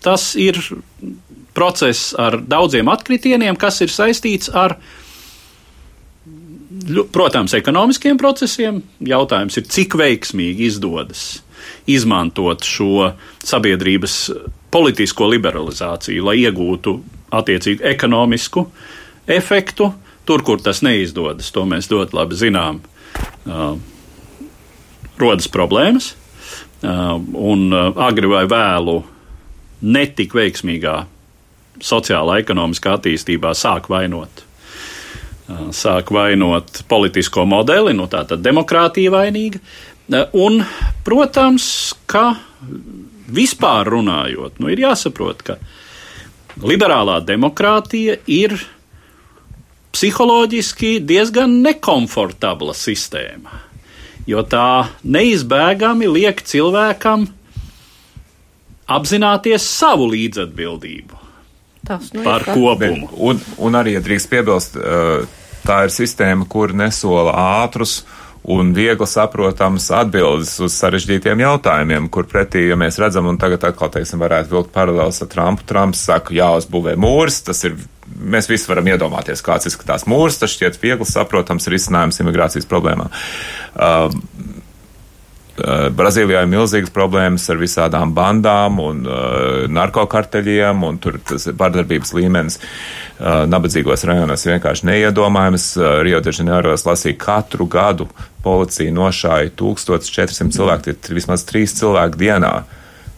Tas ir process ar daudziem atkritieniem, kas ir saistīts ar, protams, ekonomiskiem procesiem. Jautājums ir, cik veiksmīgi izdodas izmantot šo sabiedrības politisko liberalizāciju, lai iegūtu attiecīgu ekonomisku efektu. Tur, kur tas neizdodas, to mēs ļoti labi zinām, uh, rodas problēmas. Uh, un uh, agri vai vēlu netik veiksmīgā sociālā, ekonomiskā attīstībā sāk vainot. Sāk vainot politisko modeli, nu tā tad demokrātija vainīga. Un, protams, ka vispār runājot, nu ir jāsaprot, ka liberālā demokrātija ir psiholoģiski diezgan nekomfortabla sistēma, jo tā neizbēgami liek cilvēkam apzināties savu līdzatbildību Tas, nu, par kopumu. Un, un arī, ja drīkst piebilst, tā ir sistēma, kur nesola ātrus un viegli saprotams atbildes uz sarežģītiem jautājumiem, kur pretī, ja mēs redzam, un tagad atkal, teiksim, varētu vilkt paralēls ar Trumpu, Trumps saka, jāuzbūvē mūrs, tas ir, mēs visi varam iedomāties, kāds izskatās mūrs, tas šķiet viegli saprotams risinājums imigrācijas problēmām. Eh, Brazīlijā ir milzīgas problēmas ar visādām bandām un uh, narkokarteļiem, un tur tas pārdarbības līmenis uh, nabadzīgos rajonos vienkārši neiedomājams. Uh, Rio de Janeiro lasīja katru gadu policija nošāja 1400 cilvēku, tie ir vismaz 3 cilvēki dienā,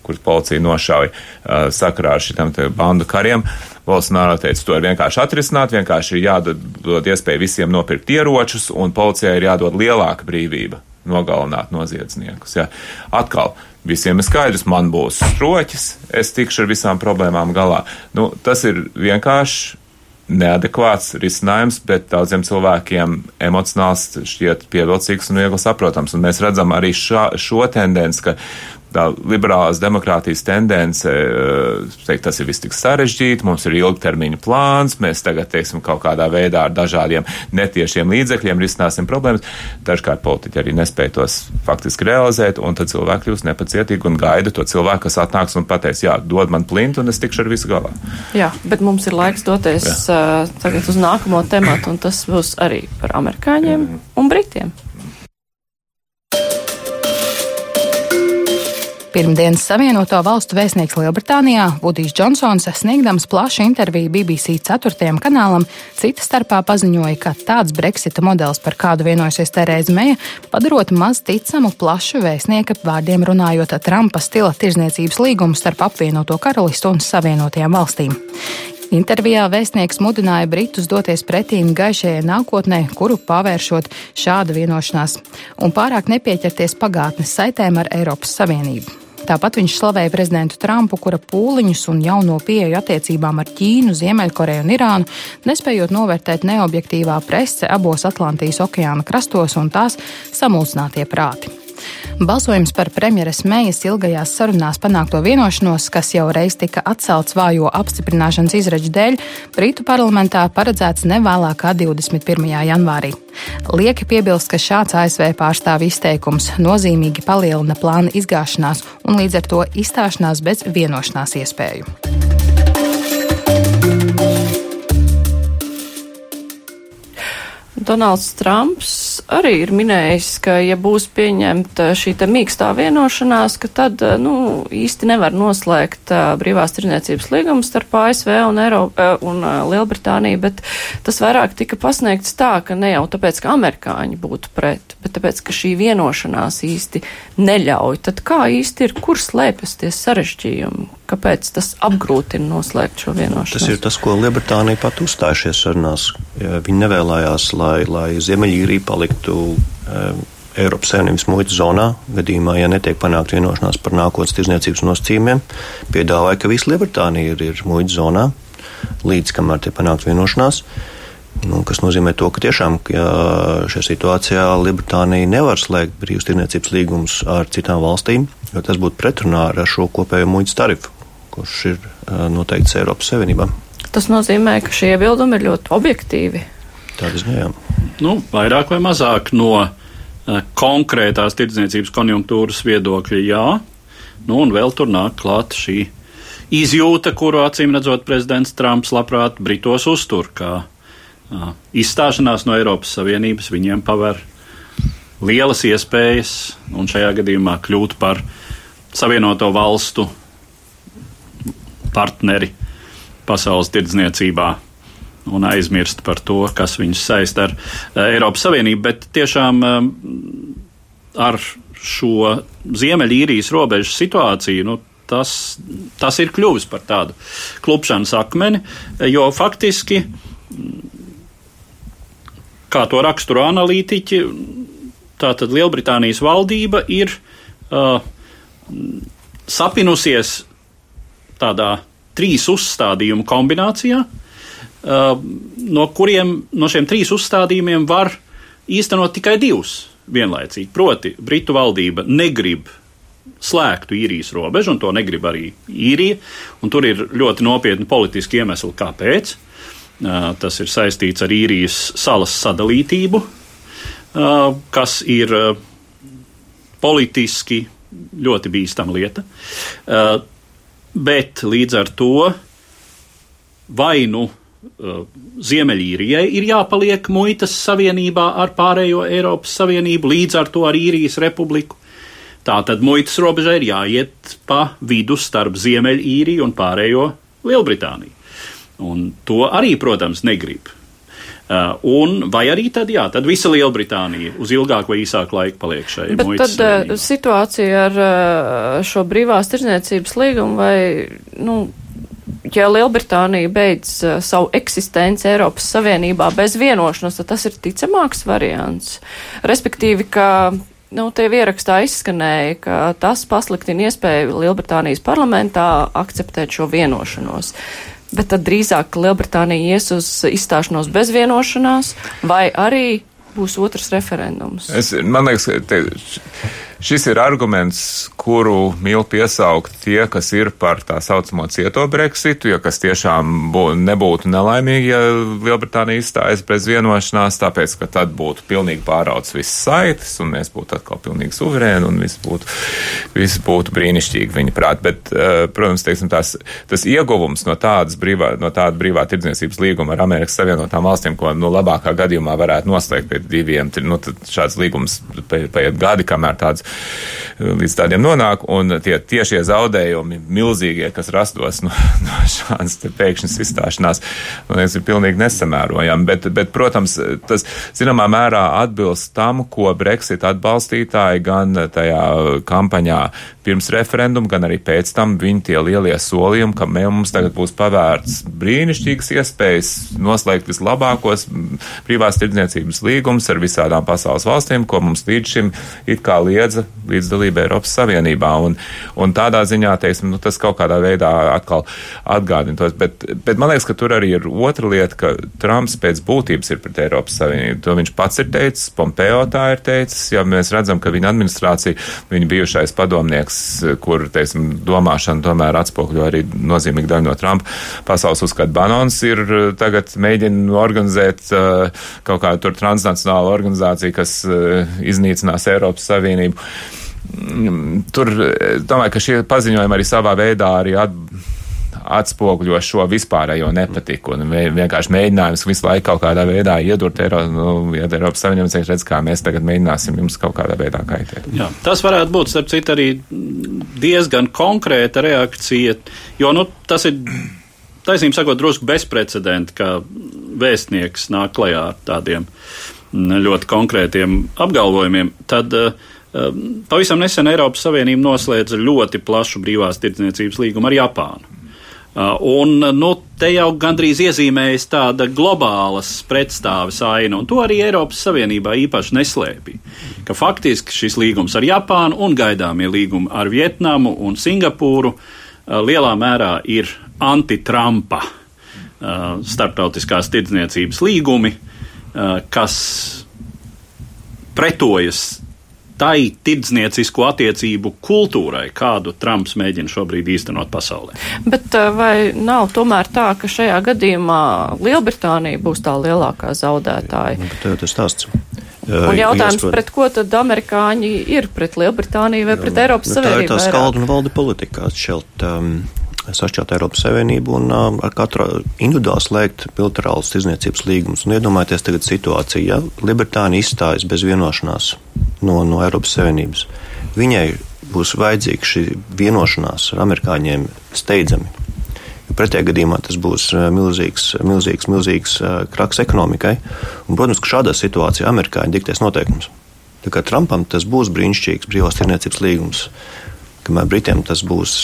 kurus policija nošāja uh, sakarā ar šitām bandu kariem. Bolsonaro teica, to ir vienkārši atrisināt, vienkārši ir jādod iespēju visiem nopirkt ieročus, un policijai ir jādod lielāka brīvība nogalināt noziedzniekus. Ja. Atkal, visiem ir skaidrs, man būs stroķis, es tikšu ar visām problēmām galā. Nu, tas ir vienkārši neadekvāts risinājums, bet daudziem cilvēkiem emocionāls šķiet pievilcīgs un viegli saprotams. Un mēs redzam arī šā, šo tendenci, ka tā liberālās demokrātijas tendence, teikt, tas ir viss tik sarežģīti, mums ir ilgtermiņa plāns, mēs tagad, teiksim, kaut kādā veidā ar dažādiem netiešiem līdzekļiem risināsim problēmas. Dažkārt politiķi arī nespēja tos faktiski realizēt, un tad cilvēki kļūst nepacietīgi un gaida to cilvēku, kas atnāks un pateiks, jā, dod man plintu, un es tikšu ar visu galā. Jā, bet mums ir laiks doties uh, tagad uz nākamo tematu, un tas būs arī par amerikāņiem un britiem. Pirmdienas Savienoto Valstu vēstnieks Lielbritānijā Vudijs Džonsons sniegdams plašu interviju BBC 4. kanālam, cita starpā paziņoja, ka tāds Brexita modelis, par kādu vienojusies Terēza Meija, padarot maz ticamu plašu vēstnieka vārdiem runājot Trumpa stila tirzniecības līgumu starp apvienoto karalistu un Savienotajām valstīm. Intervijā vēstnieks mudināja Britus doties pretīm gaišajai nākotnē, kuru pavēršot šāda vienošanās, un pārāk nepieķerties pagātnes saitēm ar Eiropas Savienību. Tāpat viņš slavēja prezidentu Trumpu, kura pūliņus un jauno pieeju attiecībām ar Ķīnu, Ziemeļkoreju un Irānu, nespējot novērtēt neobjektīvā prese abos Atlantijas okeāna krastos un tās samulsinātie prāti. Balsojums par premjeras Meijas ilgajās sarunās panākto vienošanos, kas jau reiz tika atcelts vājo apstiprināšanas izredzu dēļ, Brītu parlamentā paredzēts nevēlāk kā 21. janvārī. Lieki piebilst, ka šāds ASV pārstāvju izteikums nozīmīgi palielina plāna izgāšanās un līdz ar to izstāšanās bez vienošanās iespēju. Donalds Trumps arī ir minējis, ka, ja būs pieņemta šī te mīkstā vienošanās, ka tad, eh, nu, īsti nevar noslēgt uh, brīvās tirniecības līgumu starp ASV un, Eiropa, uh, un uh, Lielbritāniju, bet tas vairāk tika pasniegts tā, ka ne jau tāpēc, ka amerikāņi būtu pret, bet tāpēc, ka šī vienošanās īsti neļauj. Tad kā īsti ir, kur slēpjas tie sarežģījumi? Kāpēc tas apgrūtina noslēgt šo vienošanos? Tas ir tas, ko Lielbritānija pat uzstājušies sarunās. Viņi nevēlējās, lai, lai Ziemeļīrija paliktu um, Eiropas Savienības muitas zonā, gadījumā, ja netiek panākt vienošanās par nākotnes tirzniecības nosacījumiem, piedāvāja, ka visa Lielbritānija ir, ir muitas zonā, līdz kamēr tiek panākt vienošanās. Nu, kas nozīmē to, ka tiešām ja šajā situācijā Lielbritānija nevar slēgt brīvas tirniecības līgumus ar citām valstīm, jo tas būtu pretrunā ar šo kopējo muitas tarifu kurš ir noteikts Eiropas Savienībā. Tas nozīmē, ka šie iebildumi ir ļoti objektīvi. Tāda ziņā, jā. Nu, vairāk vai mazāk no uh, konkrētās tirdzniecības konjunktūras viedokļa, jā. Nu, un vēl tur nāk klāt šī izjūta, kuru acīm redzot prezidents Trumps labprāt Britos uztur, kā uh, izstāšanās no Eiropas Savienības viņiem paver lielas iespējas, un šajā gadījumā kļūt par Savienoto valstu partneri pasaules tirdzniecībā un aizmirst par to, kas viņus saista ar uh, Eiropas Savienību, bet tiešām uh, ar šo Ziemeļīrijas robežu situāciju, nu, tas, tas ir kļuvis par tādu klupšanas akmeni, jo faktiski, kā to raksturo analītiķi, tātad Lielbritānijas valdība ir uh, sapinusies tādā trīs uzstādījumu kombinācijā, uh, no kuriem no šiem trīs uzstādījumiem var īstenot tikai divus vienlaicīgi. Proti, Britu valdība negrib slēgtu īrijas robežu, un to negrib arī īrija, un tur ir ļoti nopietni politiski iemesli, kāpēc. Tas ir saistīts ar īrijas salas sadalītību, kas ir politiski ļoti bīstama lieta. Bet līdz ar to vai nu Ziemeļīrijai ir jāpaliek muitas savienībā ar pārējo Eiropas Savienību, līdz ar to ar īrijas republiku. Tātad muitas robežai ir jāiet pa vidu starp Ziemeļīriju un pārējo Lielbritāniju. Un to arī, protams, negrib. Uh, un vai arī tad, jā, tad visa Lielbritānija uz ilgāku vai īsāku laiku paliek šai Bet tad. Uh, situācija ar uh, šo brīvās tirzniecības līgumu vai, nu, ja Lielbritānija beidz uh, savu eksistenci Eiropas Savienībā bez vienošanos, tad tas ir ticamāks variants. Respektīvi, ka nu, tie ierakstā izskanēja, ka tas pasliktina iespēju Lielbritānijas parlamentā akceptēt šo vienošanos. Bet tad drīzāk Lielbritānija ies uz izstāšanos bez vienošanās, vai arī būs otrs referendums? Es, man liekas, ka te, Šis ir arguments, kuru mīl piesaukt tie, kas ir par tā saucamo cieto Brexitu, jo kas tiešām bū, nebūtu nelaimīgi, ja Lielbritānija izstājas bez vienošanās, tāpēc, ka tad būtu pilnīgi pārauts viss saites, un mēs būtu atkal pilnīgi suverēni, un viss būtu, viss būtu brīnišķīgi, viņa prāt. Bet, eh, protams, teiksim, tās, tas ieguvums no tādas brīvā, no tāda brīvā tirdzniecības līguma ar Amerikas Savienotām valstīm, ko, nu, labākā gadījumā varētu noslēgt pie diviem, nu, tad šāds līgums paiet gadi, kamēr tāds līdz tādiem nonāk, un tie tiešie zaudējumi milzīgie, kas rastos no, no šādas pēkšņas izstāšanās, man liekas, ir pilnīgi nesamērojami. Bet, bet, protams, tas zināmā mērā atbilst tam, ko Brexit atbalstītāji gan tajā kampaņā pirms referenduma, gan arī pēc tam viņi tie lielie solījumi, ka mums tagad būs pavērts brīnišķīgas iespējas noslēgt vislabākos privās tirdzniecības līgumus ar visādām pasaules valstīm, ko mums līdz šim it kā liedza līdzdalība Eiropas Savienībā. Un, un tādā ziņā, teiksim, nu, tas kaut kādā veidā atkal atgādina tos. Bet, bet man liekas, ka tur arī ir otra lieta, ka Trumps pēc būtības ir pret Eiropas Savienību. To viņš pats ir teicis, Pompeo tā ir teicis, ja mēs redzam, ka viņa administrācija, viņa bijušais padomnieks, kur, teiksim, domāšana tomēr atspokļo arī nozīmīgi daļu no Trumpa pasaules uzskata Banons, ir tagad mēģina organizēt uh, kaut kādu tur transnacionālu organizāciju, kas uh, iznīcinās Eiropas Savienību. Mm, tur, domāju, ka šie paziņojumi arī savā veidā arī at, atspoguļo šo vispārējo nepatiku un vienkārši mēģinājums visu laiku kaut kādā veidā iedurt Eiro, nu, Eiropas Savienības redz, kā mēs tagad mēģināsim jums kaut kādā veidā kaitēt. Jā, tas varētu būt, starp citu, arī diezgan konkrēta reakcija, jo, nu, tas ir, taisnība sakot, drusku bezprecedenta, ka vēstnieks nāk klajā ar tādiem ļoti konkrētiem apgalvojumiem, tad uh, Pavisam nesen Eiropas Savienība noslēdza ļoti plašu brīvās tirdzniecības līgumu ar Japānu. Un nu, te jau gandrīz iezīmējas tāda globālas pretstāves aina, un to arī Eiropas Savienībā īpaši neslēpja. Ka faktiski šis līgums ar Japānu un gaidāmie līgumi ar Vietnamu un Singapūru lielā mērā ir anti-Trumpa starptautiskās tirdzniecības līgumi, kas pretojas tai tirdzniecisko attiecību kultūrai, kādu Trumps mēģina šobrīd īstenot pasaulē. Bet eh, vai nav tomēr tā, ka šajā gadījumā Lielbritānija būs tā lielākā zaudētāja? Nu, bet tas stāsts. Un jautājums, Iespēr... pret ko tad amerikāņi ir? Pret Lielbritāniju vai pret Eiropas nu, Savienību? Tā ir tā skaldu un valde politikā atšķelt. Um, sašķelt Eiropas Savienību un uh, ar katru individuāli slēgt bilaterālus izniecības līgumus. Un iedomājieties tagad situāciju, ja Lielbritānija izstājas bez vienošanās no, no Eiropas Savienības. Viņai būs vajadzīga šī vienošanās ar amerikāņiem steidzami. Jo pretējā gadījumā tas būs milzīgs, milzīgs, milzīgs kraks ekonomikai. Un, protams, ka šādā situācijā amerikāņi diktēs noteikumus. Tā kā Trumpam tas būs brīnišķīgs brīvās tirniecības līgums kamēr Britiem tas būs,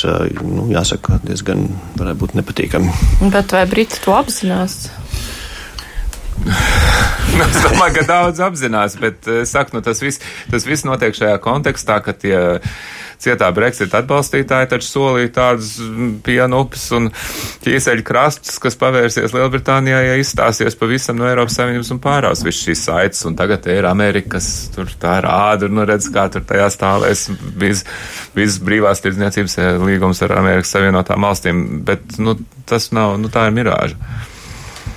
nu, jāsaka, diezgan varētu būt nepatīkami. Bet vai Briti to apzinās? Nu, es domāju, ka daudz apzinās, bet saku, nu, tas viss vis notiek šajā kontekstā, ka tie cietā Brexit atbalstītāji taču solīja tādus pienu upes un ķīseļu krastus, kas pavērsies Lielbritānijā, ja izstāsies pavisam no Eiropas Savienības un pārās viss šīs saites, un tagad ir Amerikas, tur tā rāda, nu redz, kā tur tajā stāvēs viss vis brīvās tirdzniecības eh, līgums ar Amerikas Savienotām valstīm, bet, nu, tas nav, nu, tā ir mirāža.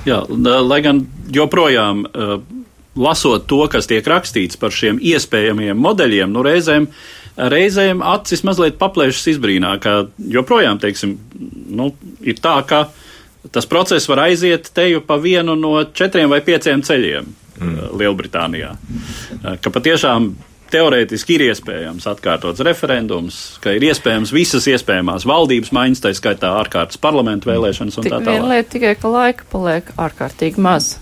Jā, lai gan joprojām uh, lasot to, kas tiek rakstīts par šiem iespējamiem modeļiem, nu reizēm reizēm acis mazliet paplēšas izbrīnā, ka joprojām, teiksim, nu, ir tā, ka tas process var aiziet teju pa vienu no četriem vai pieciem ceļiem mm. Uh, Lielbritānijā. Ka patiešām teorētiski ir iespējams atkārtots referendums, ka ir iespējams visas iespējamās valdības maiņas, tā skaitā ārkārtas parlamentu vēlēšanas un Tik tā tālāk. Viena lieta tikai, ka laika paliek ārkārtīgi maz.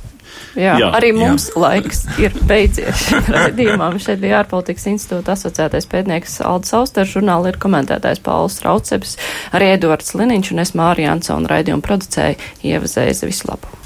Jā, jā, arī mums jā. laiks ir beidzies <laughs> raidījumam. Šeit bija ārpolitikas institūta asociētais pētnieks Aldis Auster, žurnāli ir komentētājs Pauls Rauceps, arī Eduards Liniņš un es Mārija Ansona raidījumu producēju Ieva Zēze. Visu labu!